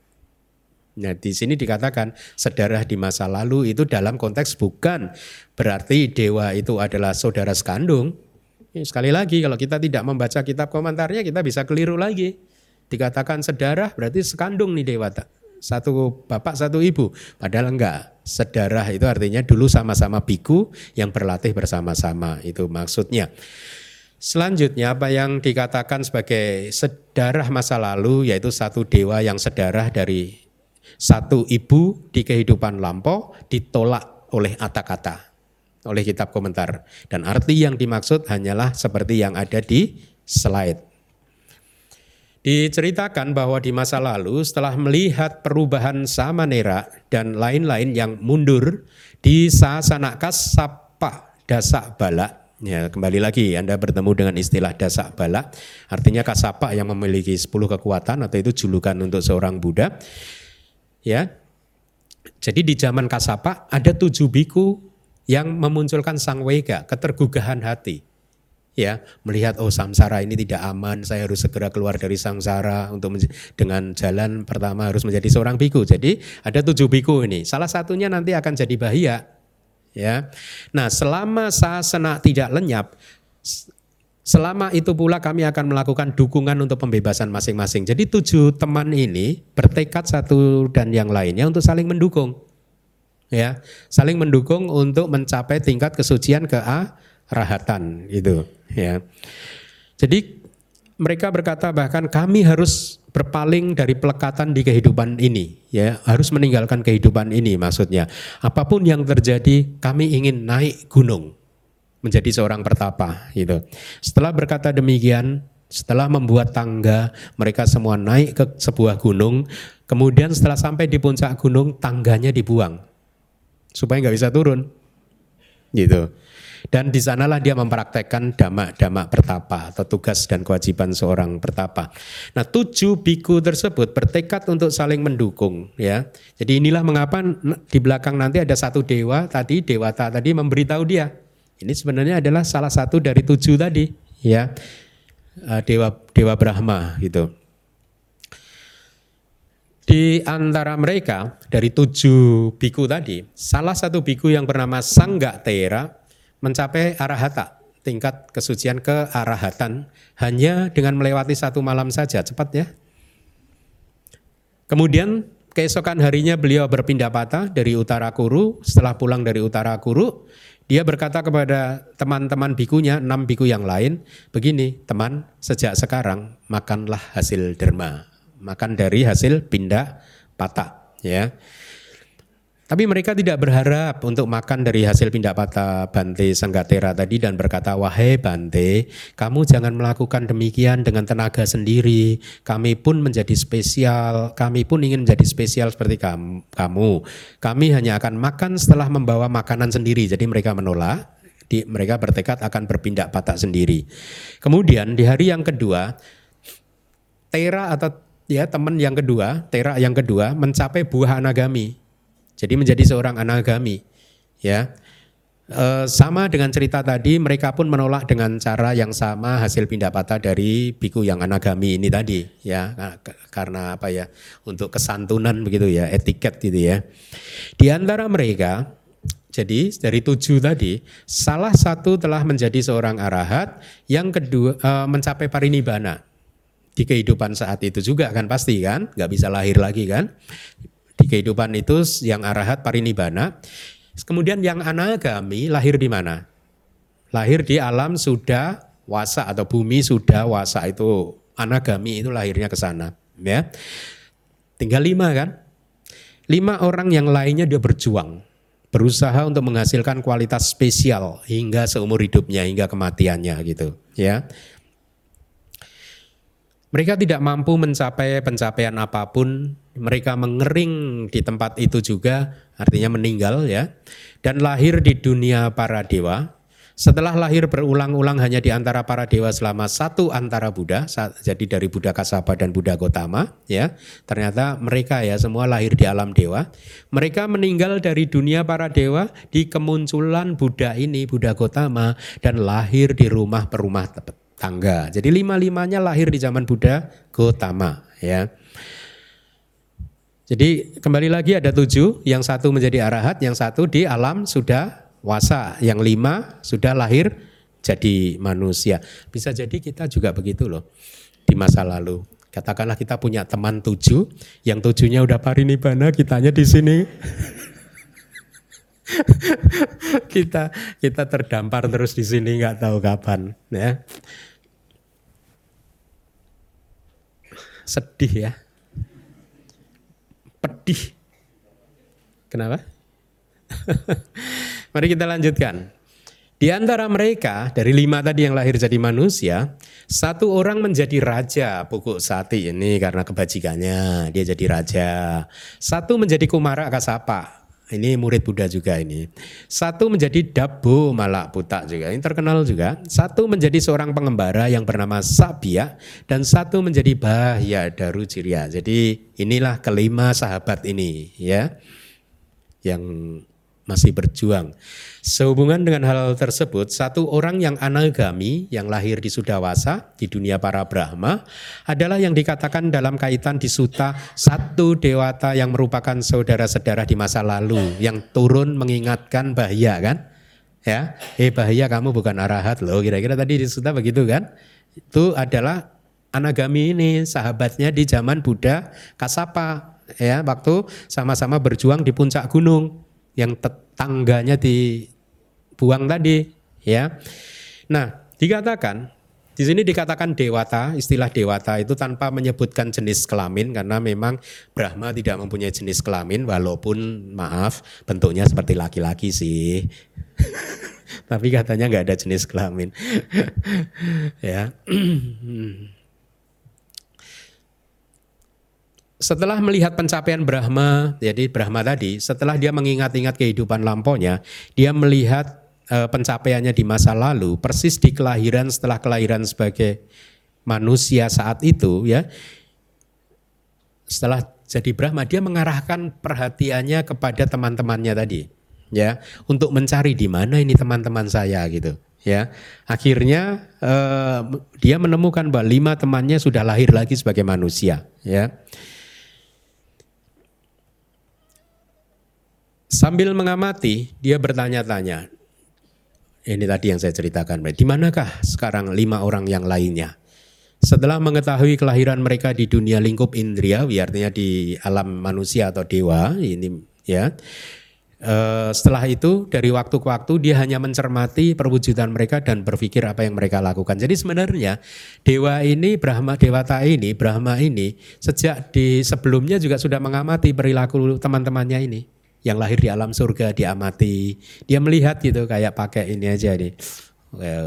Nah, di sini dikatakan sedarah di masa lalu itu dalam konteks bukan berarti dewa itu adalah saudara sekandung, Sekali lagi kalau kita tidak membaca kitab komentarnya kita bisa keliru lagi. Dikatakan sedarah berarti sekandung nih dewata. Satu bapak satu ibu. Padahal enggak. Sedarah itu artinya dulu sama-sama biku yang berlatih bersama-sama. Itu maksudnya. Selanjutnya apa yang dikatakan sebagai sedarah masa lalu yaitu satu dewa yang sedarah dari satu ibu di kehidupan lampau ditolak oleh kata-kata oleh kitab komentar dan arti yang dimaksud hanyalah seperti yang ada di slide. Diceritakan bahwa di masa lalu setelah melihat perubahan Samanera dan lain-lain yang mundur di Sasana Kasapa Dasak Balak Ya, kembali lagi Anda bertemu dengan istilah dasak balak, artinya kasapa yang memiliki 10 kekuatan atau itu julukan untuk seorang Buddha. Ya. Jadi di zaman kasapa ada tujuh biku yang memunculkan sang wega, ketergugahan hati. Ya, melihat oh samsara ini tidak aman, saya harus segera keluar dari samsara untuk dengan jalan pertama harus menjadi seorang biku. Jadi ada tujuh biku ini. Salah satunya nanti akan jadi bahia ya. Nah, selama sasana tidak lenyap, selama itu pula kami akan melakukan dukungan untuk pembebasan masing-masing. Jadi tujuh teman ini bertekad satu dan yang lainnya untuk saling mendukung. Ya, saling mendukung untuk mencapai tingkat kesucian ke A rahatan itu, ya. Jadi mereka berkata bahkan kami harus berpaling dari pelekatan di kehidupan ini ya harus meninggalkan kehidupan ini maksudnya apa pun yang terjadi kami ingin naik gunung menjadi seorang pertapa gitu setelah berkata demikian setelah membuat tangga mereka semua naik ke sebuah gunung kemudian setelah sampai di puncak gunung tangganya dibuang supaya nggak bisa turun gitu dan di sanalah dia mempraktekkan damak-damak pertapa atau tugas dan kewajiban seorang pertapa. Nah tujuh biku tersebut bertekad untuk saling mendukung ya. Jadi inilah mengapa di belakang nanti ada satu dewa tadi, dewata tadi memberitahu dia. Ini sebenarnya adalah salah satu dari tujuh tadi ya. Eh, dewa Dewa Brahma gitu. Di antara mereka dari tujuh biku tadi, salah satu biku yang bernama Sangga Tera mencapai arahata, tingkat kesucian ke arahatan hanya dengan melewati satu malam saja, cepat ya. Kemudian keesokan harinya beliau berpindah patah dari utara Kuru, setelah pulang dari utara Kuru, dia berkata kepada teman-teman bikunya, enam biku yang lain, begini, teman, sejak sekarang makanlah hasil derma, makan dari hasil pindah patah, ya. Tapi mereka tidak berharap untuk makan dari hasil pindah patah Bante Sanggatera tadi dan berkata, wahai Bante, kamu jangan melakukan demikian dengan tenaga sendiri. Kami pun menjadi spesial, kami pun ingin menjadi spesial seperti kamu. Kami hanya akan makan setelah membawa makanan sendiri. Jadi mereka menolak, di, mereka bertekad akan berpindah patah sendiri. Kemudian di hari yang kedua, Tera atau ya teman yang kedua, Tera yang kedua mencapai buah anagami jadi menjadi seorang anagami, ya. E, sama dengan cerita tadi, mereka pun menolak dengan cara yang sama hasil pindah patah dari biku yang anagami ini tadi, ya, karena apa ya, untuk kesantunan begitu ya, etiket gitu ya. Di antara mereka, jadi dari tujuh tadi, salah satu telah menjadi seorang arahat, yang kedua e, mencapai parinibbana di kehidupan saat itu juga kan pasti kan, nggak bisa lahir lagi kan di kehidupan itu yang arahat parinibbana. Kemudian yang anagami lahir di mana? Lahir di alam sudah wasa atau bumi sudah wasa itu anagami itu lahirnya ke sana, ya. Tinggal lima kan? Lima orang yang lainnya dia berjuang, berusaha untuk menghasilkan kualitas spesial hingga seumur hidupnya hingga kematiannya gitu, ya. Mereka tidak mampu mencapai pencapaian apa pun, mereka mengering di tempat itu juga, artinya meninggal ya, dan lahir di dunia para dewa. Setelah lahir berulang-ulang hanya di antara para dewa selama satu antara Buddha, jadi dari Buddha Kasapa dan Buddha Gotama, ya. Ternyata mereka ya semua lahir di alam dewa. Mereka meninggal dari dunia para dewa di kemunculan Buddha ini, Buddha Gotama, dan lahir di rumah perumah tangga. Jadi lima-limanya lahir di zaman Buddha Gotama ya. Jadi kembali lagi ada tujuh, yang satu menjadi arahat, yang satu di alam sudah wasa, yang lima sudah lahir jadi manusia. Bisa jadi kita juga begitu loh di masa lalu. Katakanlah kita punya teman tujuh, yang tujuhnya udah parinibbana, kitanya di sini. kita kita terdampar terus di sini nggak tahu kapan ya sedih ya. Pedih. Kenapa? Mari kita lanjutkan. Di antara mereka, dari lima tadi yang lahir jadi manusia, satu orang menjadi raja. Pokok sati ini karena kebajikannya, dia jadi raja. Satu menjadi kumara kasapa, ini murid Buddha juga ini. Satu menjadi dabu malak buta juga, ini terkenal juga. Satu menjadi seorang pengembara yang bernama Sabia, dan satu menjadi Bahya Daru Ciria. Jadi inilah kelima sahabat ini ya, yang masih berjuang. Sehubungan dengan hal tersebut, satu orang yang anagami yang lahir di Sudawasa di dunia para Brahma adalah yang dikatakan dalam kaitan di Suta satu dewata yang merupakan saudara-saudara di masa lalu yang turun mengingatkan bahaya kan? Ya, eh bahaya kamu bukan arahat loh. Kira-kira tadi di Suta begitu kan? Itu adalah anagami ini sahabatnya di zaman Buddha Kasapa ya waktu sama-sama berjuang di puncak gunung yang tangganya di buang tadi ya. Nah, dikatakan di sini dikatakan dewata, istilah dewata itu tanpa menyebutkan jenis kelamin karena memang Brahma tidak mempunyai jenis kelamin walaupun maaf bentuknya seperti laki-laki sih. Tapi katanya nggak ada jenis kelamin. ya. setelah melihat pencapaian Brahma, jadi Brahma tadi, setelah dia mengingat-ingat kehidupan lampaunya, dia melihat uh, pencapaiannya di masa lalu, persis di kelahiran setelah kelahiran sebagai manusia saat itu ya. Setelah jadi Brahma dia mengarahkan perhatiannya kepada teman-temannya tadi ya. Untuk mencari di mana ini teman-teman saya gitu ya. Akhirnya uh, dia menemukan bahwa lima temannya sudah lahir lagi sebagai manusia ya. Sambil mengamati dia bertanya-tanya ini tadi yang saya ceritakan. Di manakah sekarang lima orang yang lainnya? Setelah mengetahui kelahiran mereka di dunia lingkup indria, artinya di alam manusia atau dewa, ini ya. Uh, setelah itu dari waktu ke waktu dia hanya mencermati perwujudan mereka dan berpikir apa yang mereka lakukan. Jadi sebenarnya dewa ini Brahma dewata ini Brahma ini sejak di sebelumnya juga sudah mengamati perilaku teman-temannya ini yang lahir di alam surga diamati. Dia melihat gitu kayak pakai ini aja nih.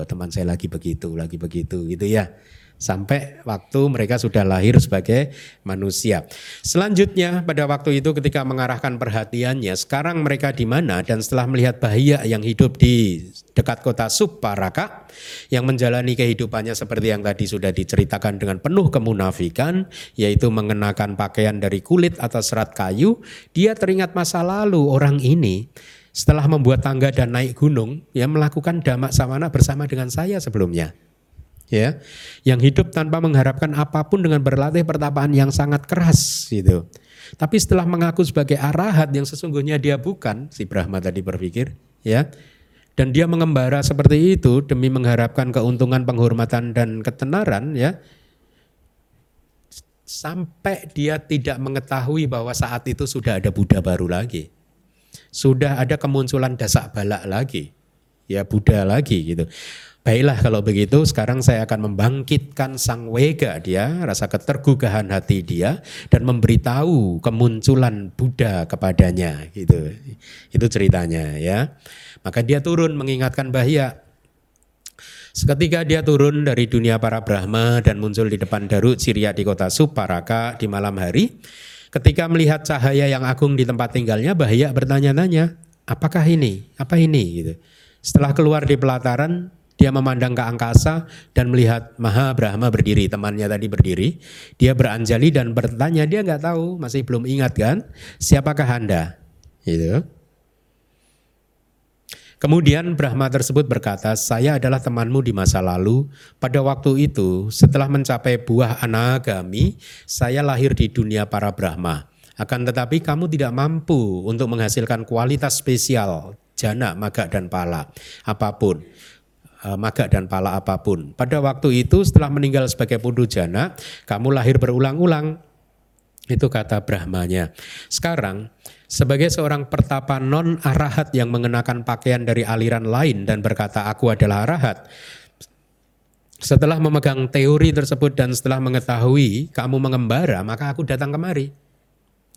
teman saya lagi begitu, lagi begitu gitu ya sampai waktu mereka sudah lahir sebagai manusia. Selanjutnya pada waktu itu ketika mengarahkan perhatiannya, sekarang mereka di mana? Dan setelah melihat bahaya yang hidup di dekat kota Subparaka yang menjalani kehidupannya seperti yang tadi sudah diceritakan dengan penuh kemunafikan yaitu mengenakan pakaian dari kulit atau serat kayu, dia teringat masa lalu orang ini. Setelah membuat tangga dan naik gunung ya melakukan damak samana bersama dengan saya sebelumnya ya yang hidup tanpa mengharapkan apa pun dengan berlatih pertapaan yang sangat keras gitu. Tapi setelah mengaku sebagai arahat yang sesungguhnya dia bukan, si Brahma tadi berpikir, ya. Dan dia mengembara seperti itu demi mengharapkan keuntungan, penghormatan dan ketenaran, ya. Sampai dia tidak mengetahui bahwa saat itu sudah ada Buddha baru lagi. Sudah ada kemunculan dasak balak lagi. Ya Buddha lagi gitu. Baiklah kalau begitu sekarang saya akan membangkitkan sang wega dia, rasa ketergugahan hati dia dan memberitahu kemunculan Buddha kepadanya gitu. Itu ceritanya ya. Maka dia turun mengingatkan bahaya. Seketika dia turun dari dunia para Brahma dan muncul di depan Daru Siria di kota Suparaka di malam hari. Ketika melihat cahaya yang agung di tempat tinggalnya, bahaya bertanya-tanya, apakah ini? Apa ini? Gitu. Setelah keluar di pelataran, dia memandang ke angkasa dan melihat Maha Brahma berdiri, temannya tadi berdiri. Dia beranjali dan bertanya, dia nggak tahu, masih belum ingat kan, siapakah anda? Gitu. Kemudian Brahma tersebut berkata, saya adalah temanmu di masa lalu. Pada waktu itu, setelah mencapai buah anagami, saya lahir di dunia para Brahma. Akan tetapi kamu tidak mampu untuk menghasilkan kualitas spesial, jana, maga, dan pala, apa pun uh, maga dan pala apa pun. Pada waktu itu setelah meninggal sebagai pudu jana, kamu lahir berulang-ulang. Itu kata Brahmanya. Sekarang sebagai seorang pertapa non arahat yang mengenakan pakaian dari aliran lain dan berkata aku adalah arahat. Setelah memegang teori tersebut dan setelah mengetahui kamu mengembara, maka aku datang kemari.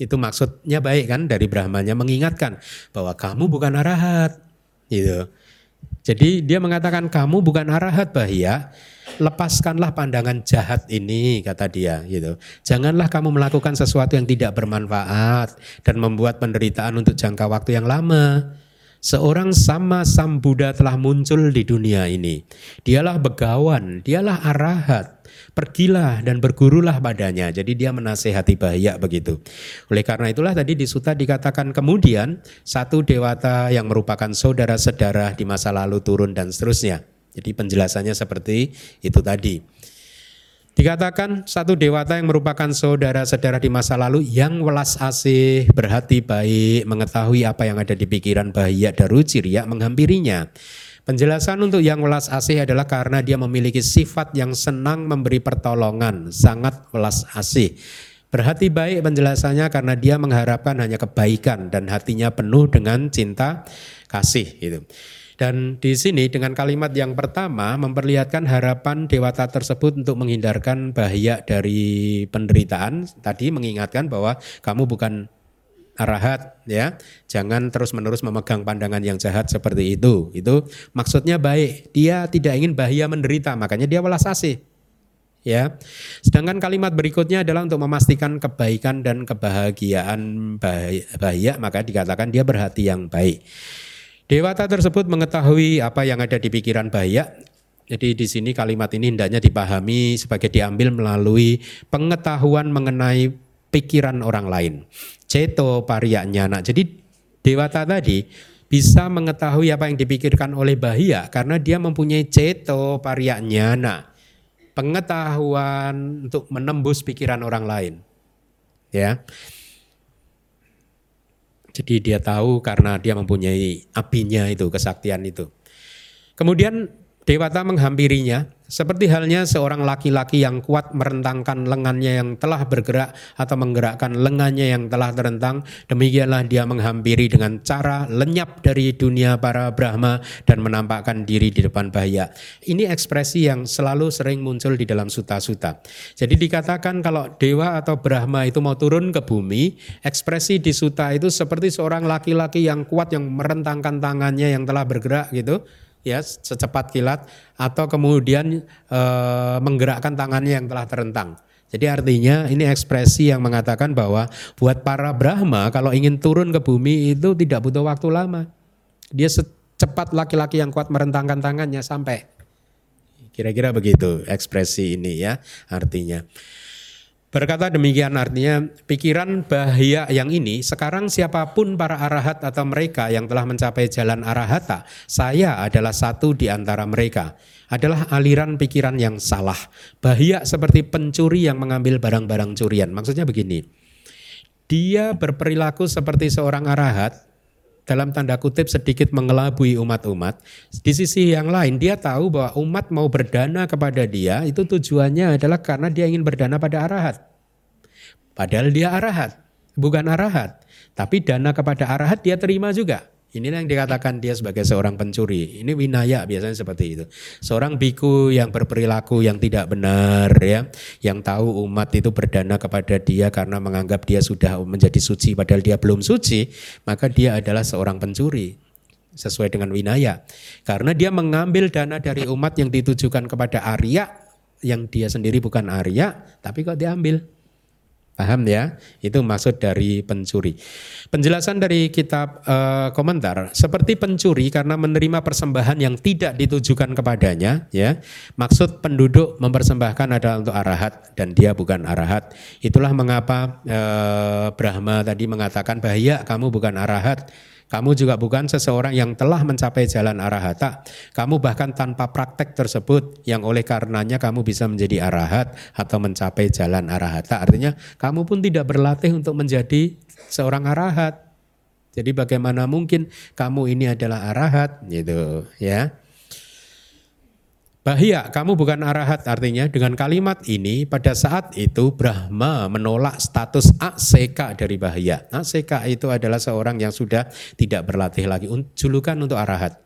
Itu maksudnya baik kan dari Brahmanya mengingatkan bahwa kamu bukan arahat. Gitu. Jadi dia mengatakan kamu bukan arahat bahaya, lepaskanlah pandangan jahat ini kata dia gitu. Janganlah kamu melakukan sesuatu yang tidak bermanfaat dan membuat penderitaan untuk jangka waktu yang lama. Seorang sama Sam Buddha telah muncul di dunia ini. Dialah begawan, dialah arahat. Pergilah dan bergurulah padanya. Jadi dia menasehati bahaya begitu. Oleh karena itulah tadi di suta dikatakan kemudian satu dewata yang merupakan saudara-saudara di masa lalu turun dan seterusnya. Jadi penjelasannya seperti itu tadi. Dikatakan satu dewata yang merupakan saudara-saudara di masa lalu yang welas asih, berhati baik, mengetahui apa yang ada di pikiran bahaya daru ciria menghampirinya. Penjelasan untuk yang welas asih adalah karena dia memiliki sifat yang senang memberi pertolongan, sangat welas asih. Berhati baik penjelasannya karena dia mengharapkan hanya kebaikan dan hatinya penuh dengan cinta kasih gitu. Dan di sini dengan kalimat yang pertama memperlihatkan harapan dewata tersebut untuk menghindarkan bahaya dari penderitaan. Tadi mengingatkan bahwa kamu bukan arahat ya. Jangan terus-menerus memegang pandangan yang jahat seperti itu. Itu maksudnya baik. Dia tidak ingin bahaya menderita, makanya dia welas asih. Ya. Sedangkan kalimat berikutnya adalah untuk memastikan kebaikan dan kebahagiaan bahaya, maka dikatakan dia berhati yang baik. Dewata tersebut mengetahui apa yang ada di pikiran bahaya. Jadi di sini kalimat ini hendaknya dipahami sebagai diambil melalui pengetahuan mengenai pikiran orang lain. Ceto nyana. Jadi dewata tadi bisa mengetahui apa yang dipikirkan oleh bahaya karena dia mempunyai ceto nyana. Pengetahuan untuk menembus pikiran orang lain. Ya. Jadi dia tahu karena dia mempunyai apinya itu, kesaktian itu. Kemudian Dewata menghampirinya seperti halnya seorang laki-laki yang kuat merentangkan lengannya yang telah bergerak atau menggerakkan lengannya yang telah terentang. Demikianlah dia menghampiri dengan cara lenyap dari dunia para Brahma dan menampakkan diri di depan bahaya. Ini ekspresi yang selalu sering muncul di dalam suta-suta. Jadi dikatakan kalau dewa atau Brahma itu mau turun ke bumi, ekspresi di suta itu seperti seorang laki-laki yang kuat yang merentangkan tangannya yang telah bergerak gitu ya secepat kilat atau kemudian e, menggerakkan tangannya yang telah terentang. Jadi artinya ini ekspresi yang mengatakan bahwa buat para Brahma kalau ingin turun ke bumi itu tidak butuh waktu lama. Dia secepat laki-laki yang kuat merentangkan tangannya sampai. Kira-kira begitu ekspresi ini ya artinya. Berkata demikian artinya pikiran bahaya yang ini sekarang siapa pun para arahat atau mereka yang telah mencapai jalan arahata, saya adalah satu di antara mereka. Adalah aliran pikiran yang salah. Bahaya seperti pencuri yang mengambil barang-barang curian. Maksudnya begini. Dia berperilaku seperti seorang arahat dalam tanda kutip sedikit mengelabui umat-umat. Di sisi yang lain dia tahu bahwa umat mau berdana kepada dia itu tujuannya adalah karena dia ingin berdana pada arahat. Padahal dia arahat, bukan arahat. Tapi dana kepada arahat dia terima juga. Inilah yang dikatakan dia sebagai seorang pencuri. Ini winaya biasanya seperti itu. Seorang biku yang berperilaku yang tidak benar ya, yang tahu umat itu berdana kepada dia karena menganggap dia sudah menjadi suci padahal dia belum suci, maka dia adalah seorang pencuri sesuai dengan winaya. Karena dia mengambil dana dari umat yang ditujukan kepada Arya yang dia sendiri bukan Arya, tapi kok diambil. Paham ya? Itu maksud dari pencuri. Penjelasan dari kitab e, komentar seperti pencuri karena menerima persembahan yang tidak ditujukan kepadanya, ya. Maksud penduduk mempersembahkan adalah untuk arahat dan dia bukan arahat. Itulah mengapa e, Brahma tadi mengatakan bahaya kamu bukan arahat kamu juga bukan seseorang yang telah mencapai jalan arahata. Kamu bahkan tanpa praktek tersebut yang oleh karenanya kamu bisa menjadi arahat atau mencapai jalan arahata. Artinya kamu pun tidak berlatih untuk menjadi seorang arahat. Jadi bagaimana mungkin kamu ini adalah arahat gitu ya. Bahia, kamu bukan arahat artinya dengan kalimat ini pada saat itu Brahma menolak status ACK dari Bahia. ACK itu adalah seorang yang sudah tidak berlatih lagi, julukan untuk arahat.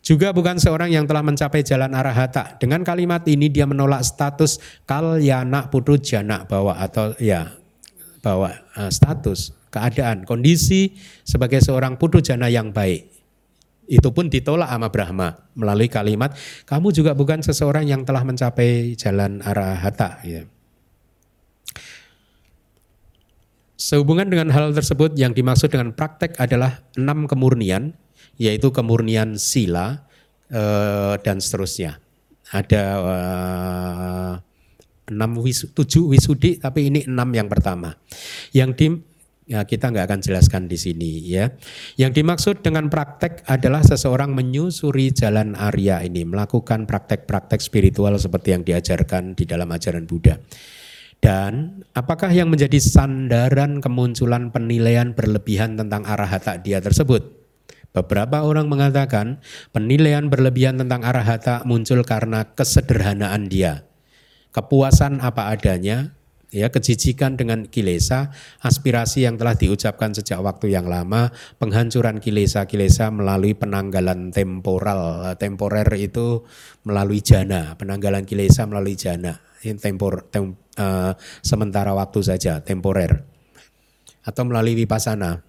Juga bukan seorang yang telah mencapai jalan arahata. Dengan kalimat ini dia menolak status kalyana putu jana bawa atau ya bawa uh, status, keadaan, kondisi sebagai seorang putu jana yang baik. Itu pun ditolak sama Brahma melalui kalimat, kamu juga bukan seseorang yang telah mencapai jalan arahata. Ya. Sehubungan dengan hal tersebut yang dimaksud dengan praktek adalah enam kemurnian, yaitu kemurnian sila uh, dan seterusnya. Ada uh, enam tujuh wisudi, tapi ini enam yang pertama. Yang di ya kita nggak akan jelaskan di sini ya. Yang dimaksud dengan praktek adalah seseorang menyusuri jalan Arya ini, melakukan praktek-praktek spiritual seperti yang diajarkan di dalam ajaran Buddha. Dan apakah yang menjadi sandaran kemunculan penilaian berlebihan tentang arahata dia tersebut? Beberapa orang mengatakan penilaian berlebihan tentang arahata muncul karena kesederhanaan dia. Kepuasan apa adanya, ya kejijikan dengan kilesa, aspirasi yang telah diucapkan sejak waktu yang lama, penghancuran kilesa-kilesa melalui penanggalan temporal, temporer itu melalui jana, penanggalan kilesa melalui jana, tempor, tem, uh, sementara waktu saja, temporer, atau melalui wipasana.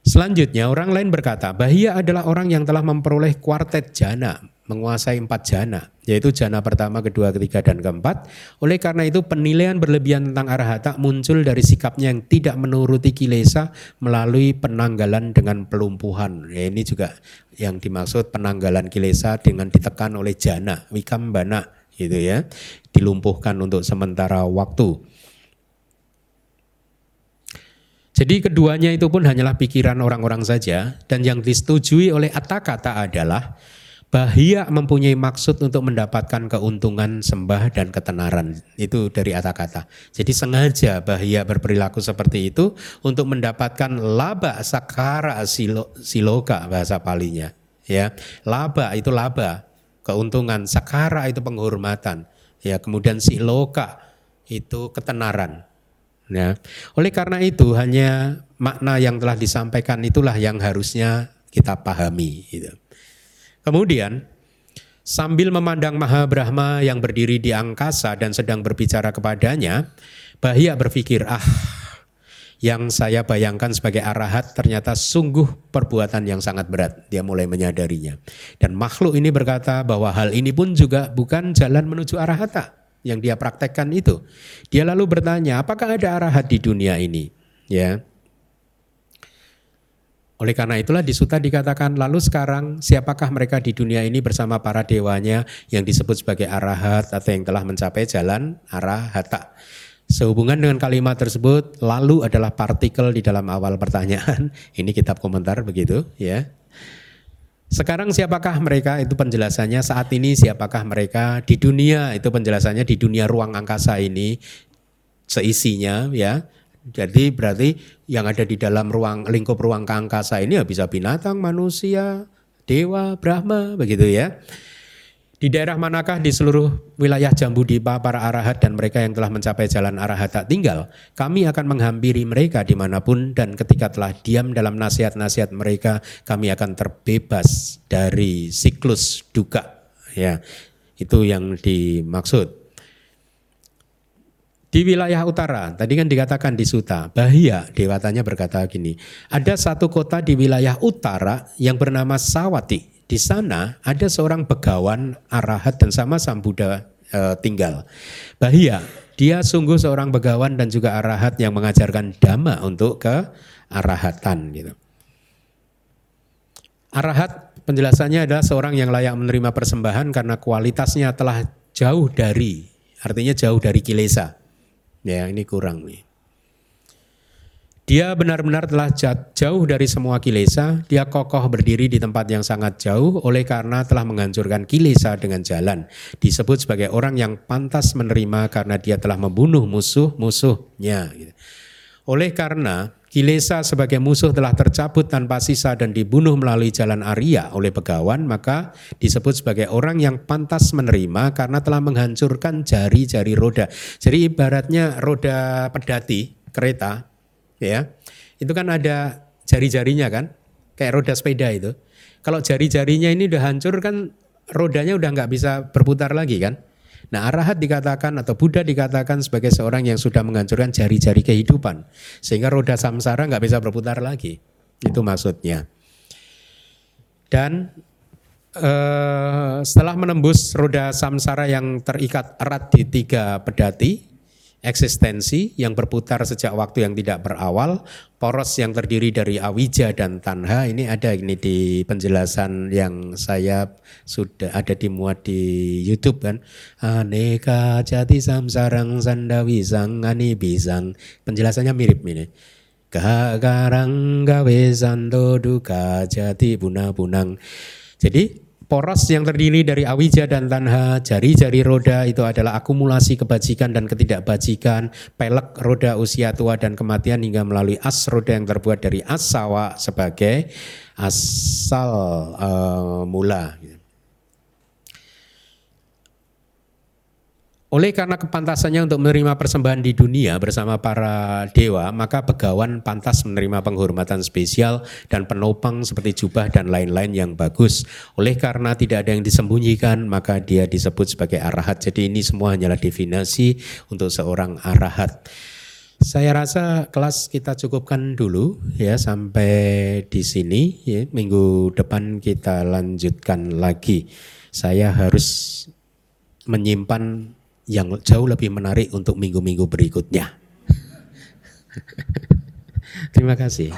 Selanjutnya orang lain berkata, Bahia adalah orang yang telah memperoleh kuartet jana, menguasai empat jana, yaitu jana pertama, kedua, ketiga, dan keempat. Oleh karena itu penilaian berlebihan tentang arahata muncul dari sikapnya yang tidak menuruti kilesa melalui penanggalan dengan pelumpuhan. Ya, ini juga yang dimaksud penanggalan kilesa dengan ditekan oleh jana, wikambana gitu ya, dilumpuhkan untuk sementara waktu. Jadi keduanya itu pun hanyalah pikiran orang-orang saja dan yang disetujui oleh Atta-kata adalah Bahia mempunyai maksud untuk mendapatkan keuntungan sembah dan ketenaran. Itu dari kata kata. Jadi sengaja Bahia berperilaku seperti itu untuk mendapatkan laba sakara silo, siloka bahasa palinya. Ya, laba itu laba, keuntungan. Sakara itu penghormatan. Ya, kemudian siloka itu ketenaran. Ya. Oleh karena itu hanya makna yang telah disampaikan itulah yang harusnya kita pahami. Gitu. Kemudian sambil memandang Maha Brahma yang berdiri di angkasa dan sedang berbicara kepadanya, Bahia berpikir, ah yang saya bayangkan sebagai arahat ternyata sungguh perbuatan yang sangat berat. Dia mulai menyadarinya. Dan makhluk ini berkata bahwa hal ini pun juga bukan jalan menuju arahata yang dia praktekkan itu. Dia lalu bertanya, apakah ada arahat di dunia ini? Ya, oleh karena itulah di Suta dikatakan lalu sekarang siapakah mereka di dunia ini bersama para dewanya yang disebut sebagai arahat atau yang telah mencapai jalan arahata. Sehubungan dengan kalimat tersebut lalu adalah partikel di dalam awal pertanyaan. Ini kitab komentar begitu ya. Sekarang siapakah mereka itu penjelasannya saat ini siapakah mereka di dunia itu penjelasannya di dunia ruang angkasa ini seisinya ya jadi berarti yang ada di dalam ruang lingkup ruang angkasa ini ya bisa binatang, manusia, dewa, Brahma begitu ya. Di daerah manakah di seluruh wilayah Jambu Dipa para arahat dan mereka yang telah mencapai jalan arahat tak tinggal, kami akan menghampiri mereka di mana pun dan ketika telah diam dalam nasihat-nasihat mereka, kami akan terbebas dari siklus duka. Ya, itu yang dimaksud. Di wilayah utara, tadi kan dikatakan di Suta, Bahia, dewatanya berkata gini, ada satu kota di wilayah utara yang bernama Sawati. Di sana ada seorang begawan arahat dan sama Sang Buddha e, tinggal. Bahia, dia sungguh seorang begawan dan juga arahat yang mengajarkan dhamma untuk ke arahatan gitu. Arahat penjelasannya adalah seorang yang layak menerima persembahan karena kualitasnya telah jauh dari, artinya jauh dari kilesa Ya, ini kurang nih. Dia benar-benar telah jauh dari semua kilesa, dia kokoh berdiri di tempat yang sangat jauh oleh karena telah menghancurkan kilesa dengan jalan. Disebut sebagai orang yang pantas menerima karena dia telah membunuh musuh-musuhnya. Gitu. Oleh karena Kilesa sebagai musuh telah tercabut tanpa sisa dan dibunuh melalui jalan Arya oleh Begawan, maka disebut sebagai orang yang pantas menerima karena telah menghancurkan jari-jari roda. Jadi ibaratnya roda pedati kereta, ya, itu kan ada jari-jarinya kan, kayak roda sepeda itu. Kalau jari-jarinya ini udah hancur kan rodanya udah nggak bisa berputar lagi kan. Nah arahat dikatakan atau Buddha dikatakan sebagai seorang yang sudah menghancurkan jari-jari kehidupan. Sehingga roda samsara nggak bisa berputar lagi. Itu maksudnya. Dan eh, setelah menembus roda samsara yang terikat erat di tiga pedati, eksistensi yang berputar sejak waktu yang tidak berawal, poros yang terdiri dari awija dan tanha ini ada ini di penjelasan yang saya sudah ada dimuat di YouTube kan. Aneka jati samsarang sandawi sang bisang. Penjelasannya mirip ini. Gagarang gawe sando duka jati buna bunang. Jadi Poros yang terdiri dari awija dan tanha, jari-jari roda itu adalah akumulasi kebajikan dan ketidakbajikan, pelek roda usia tua dan kematian hingga melalui as roda yang terbuat dari as sawa sebagai asal uh, mula. Oleh karena kepantasannya untuk menerima persembahan di dunia bersama para dewa, maka begawan pantas menerima penghormatan spesial dan penopang seperti jubah dan lain-lain yang bagus. Oleh karena tidak ada yang disembunyikan, maka dia disebut sebagai arahat. Jadi ini semua hanyalah definisi untuk seorang arahat. Saya rasa kelas kita cukupkan dulu ya sampai di sini ya. Minggu depan kita lanjutkan lagi. Saya harus menyimpan yang jauh lebih menarik untuk minggu-minggu berikutnya. Terima kasih.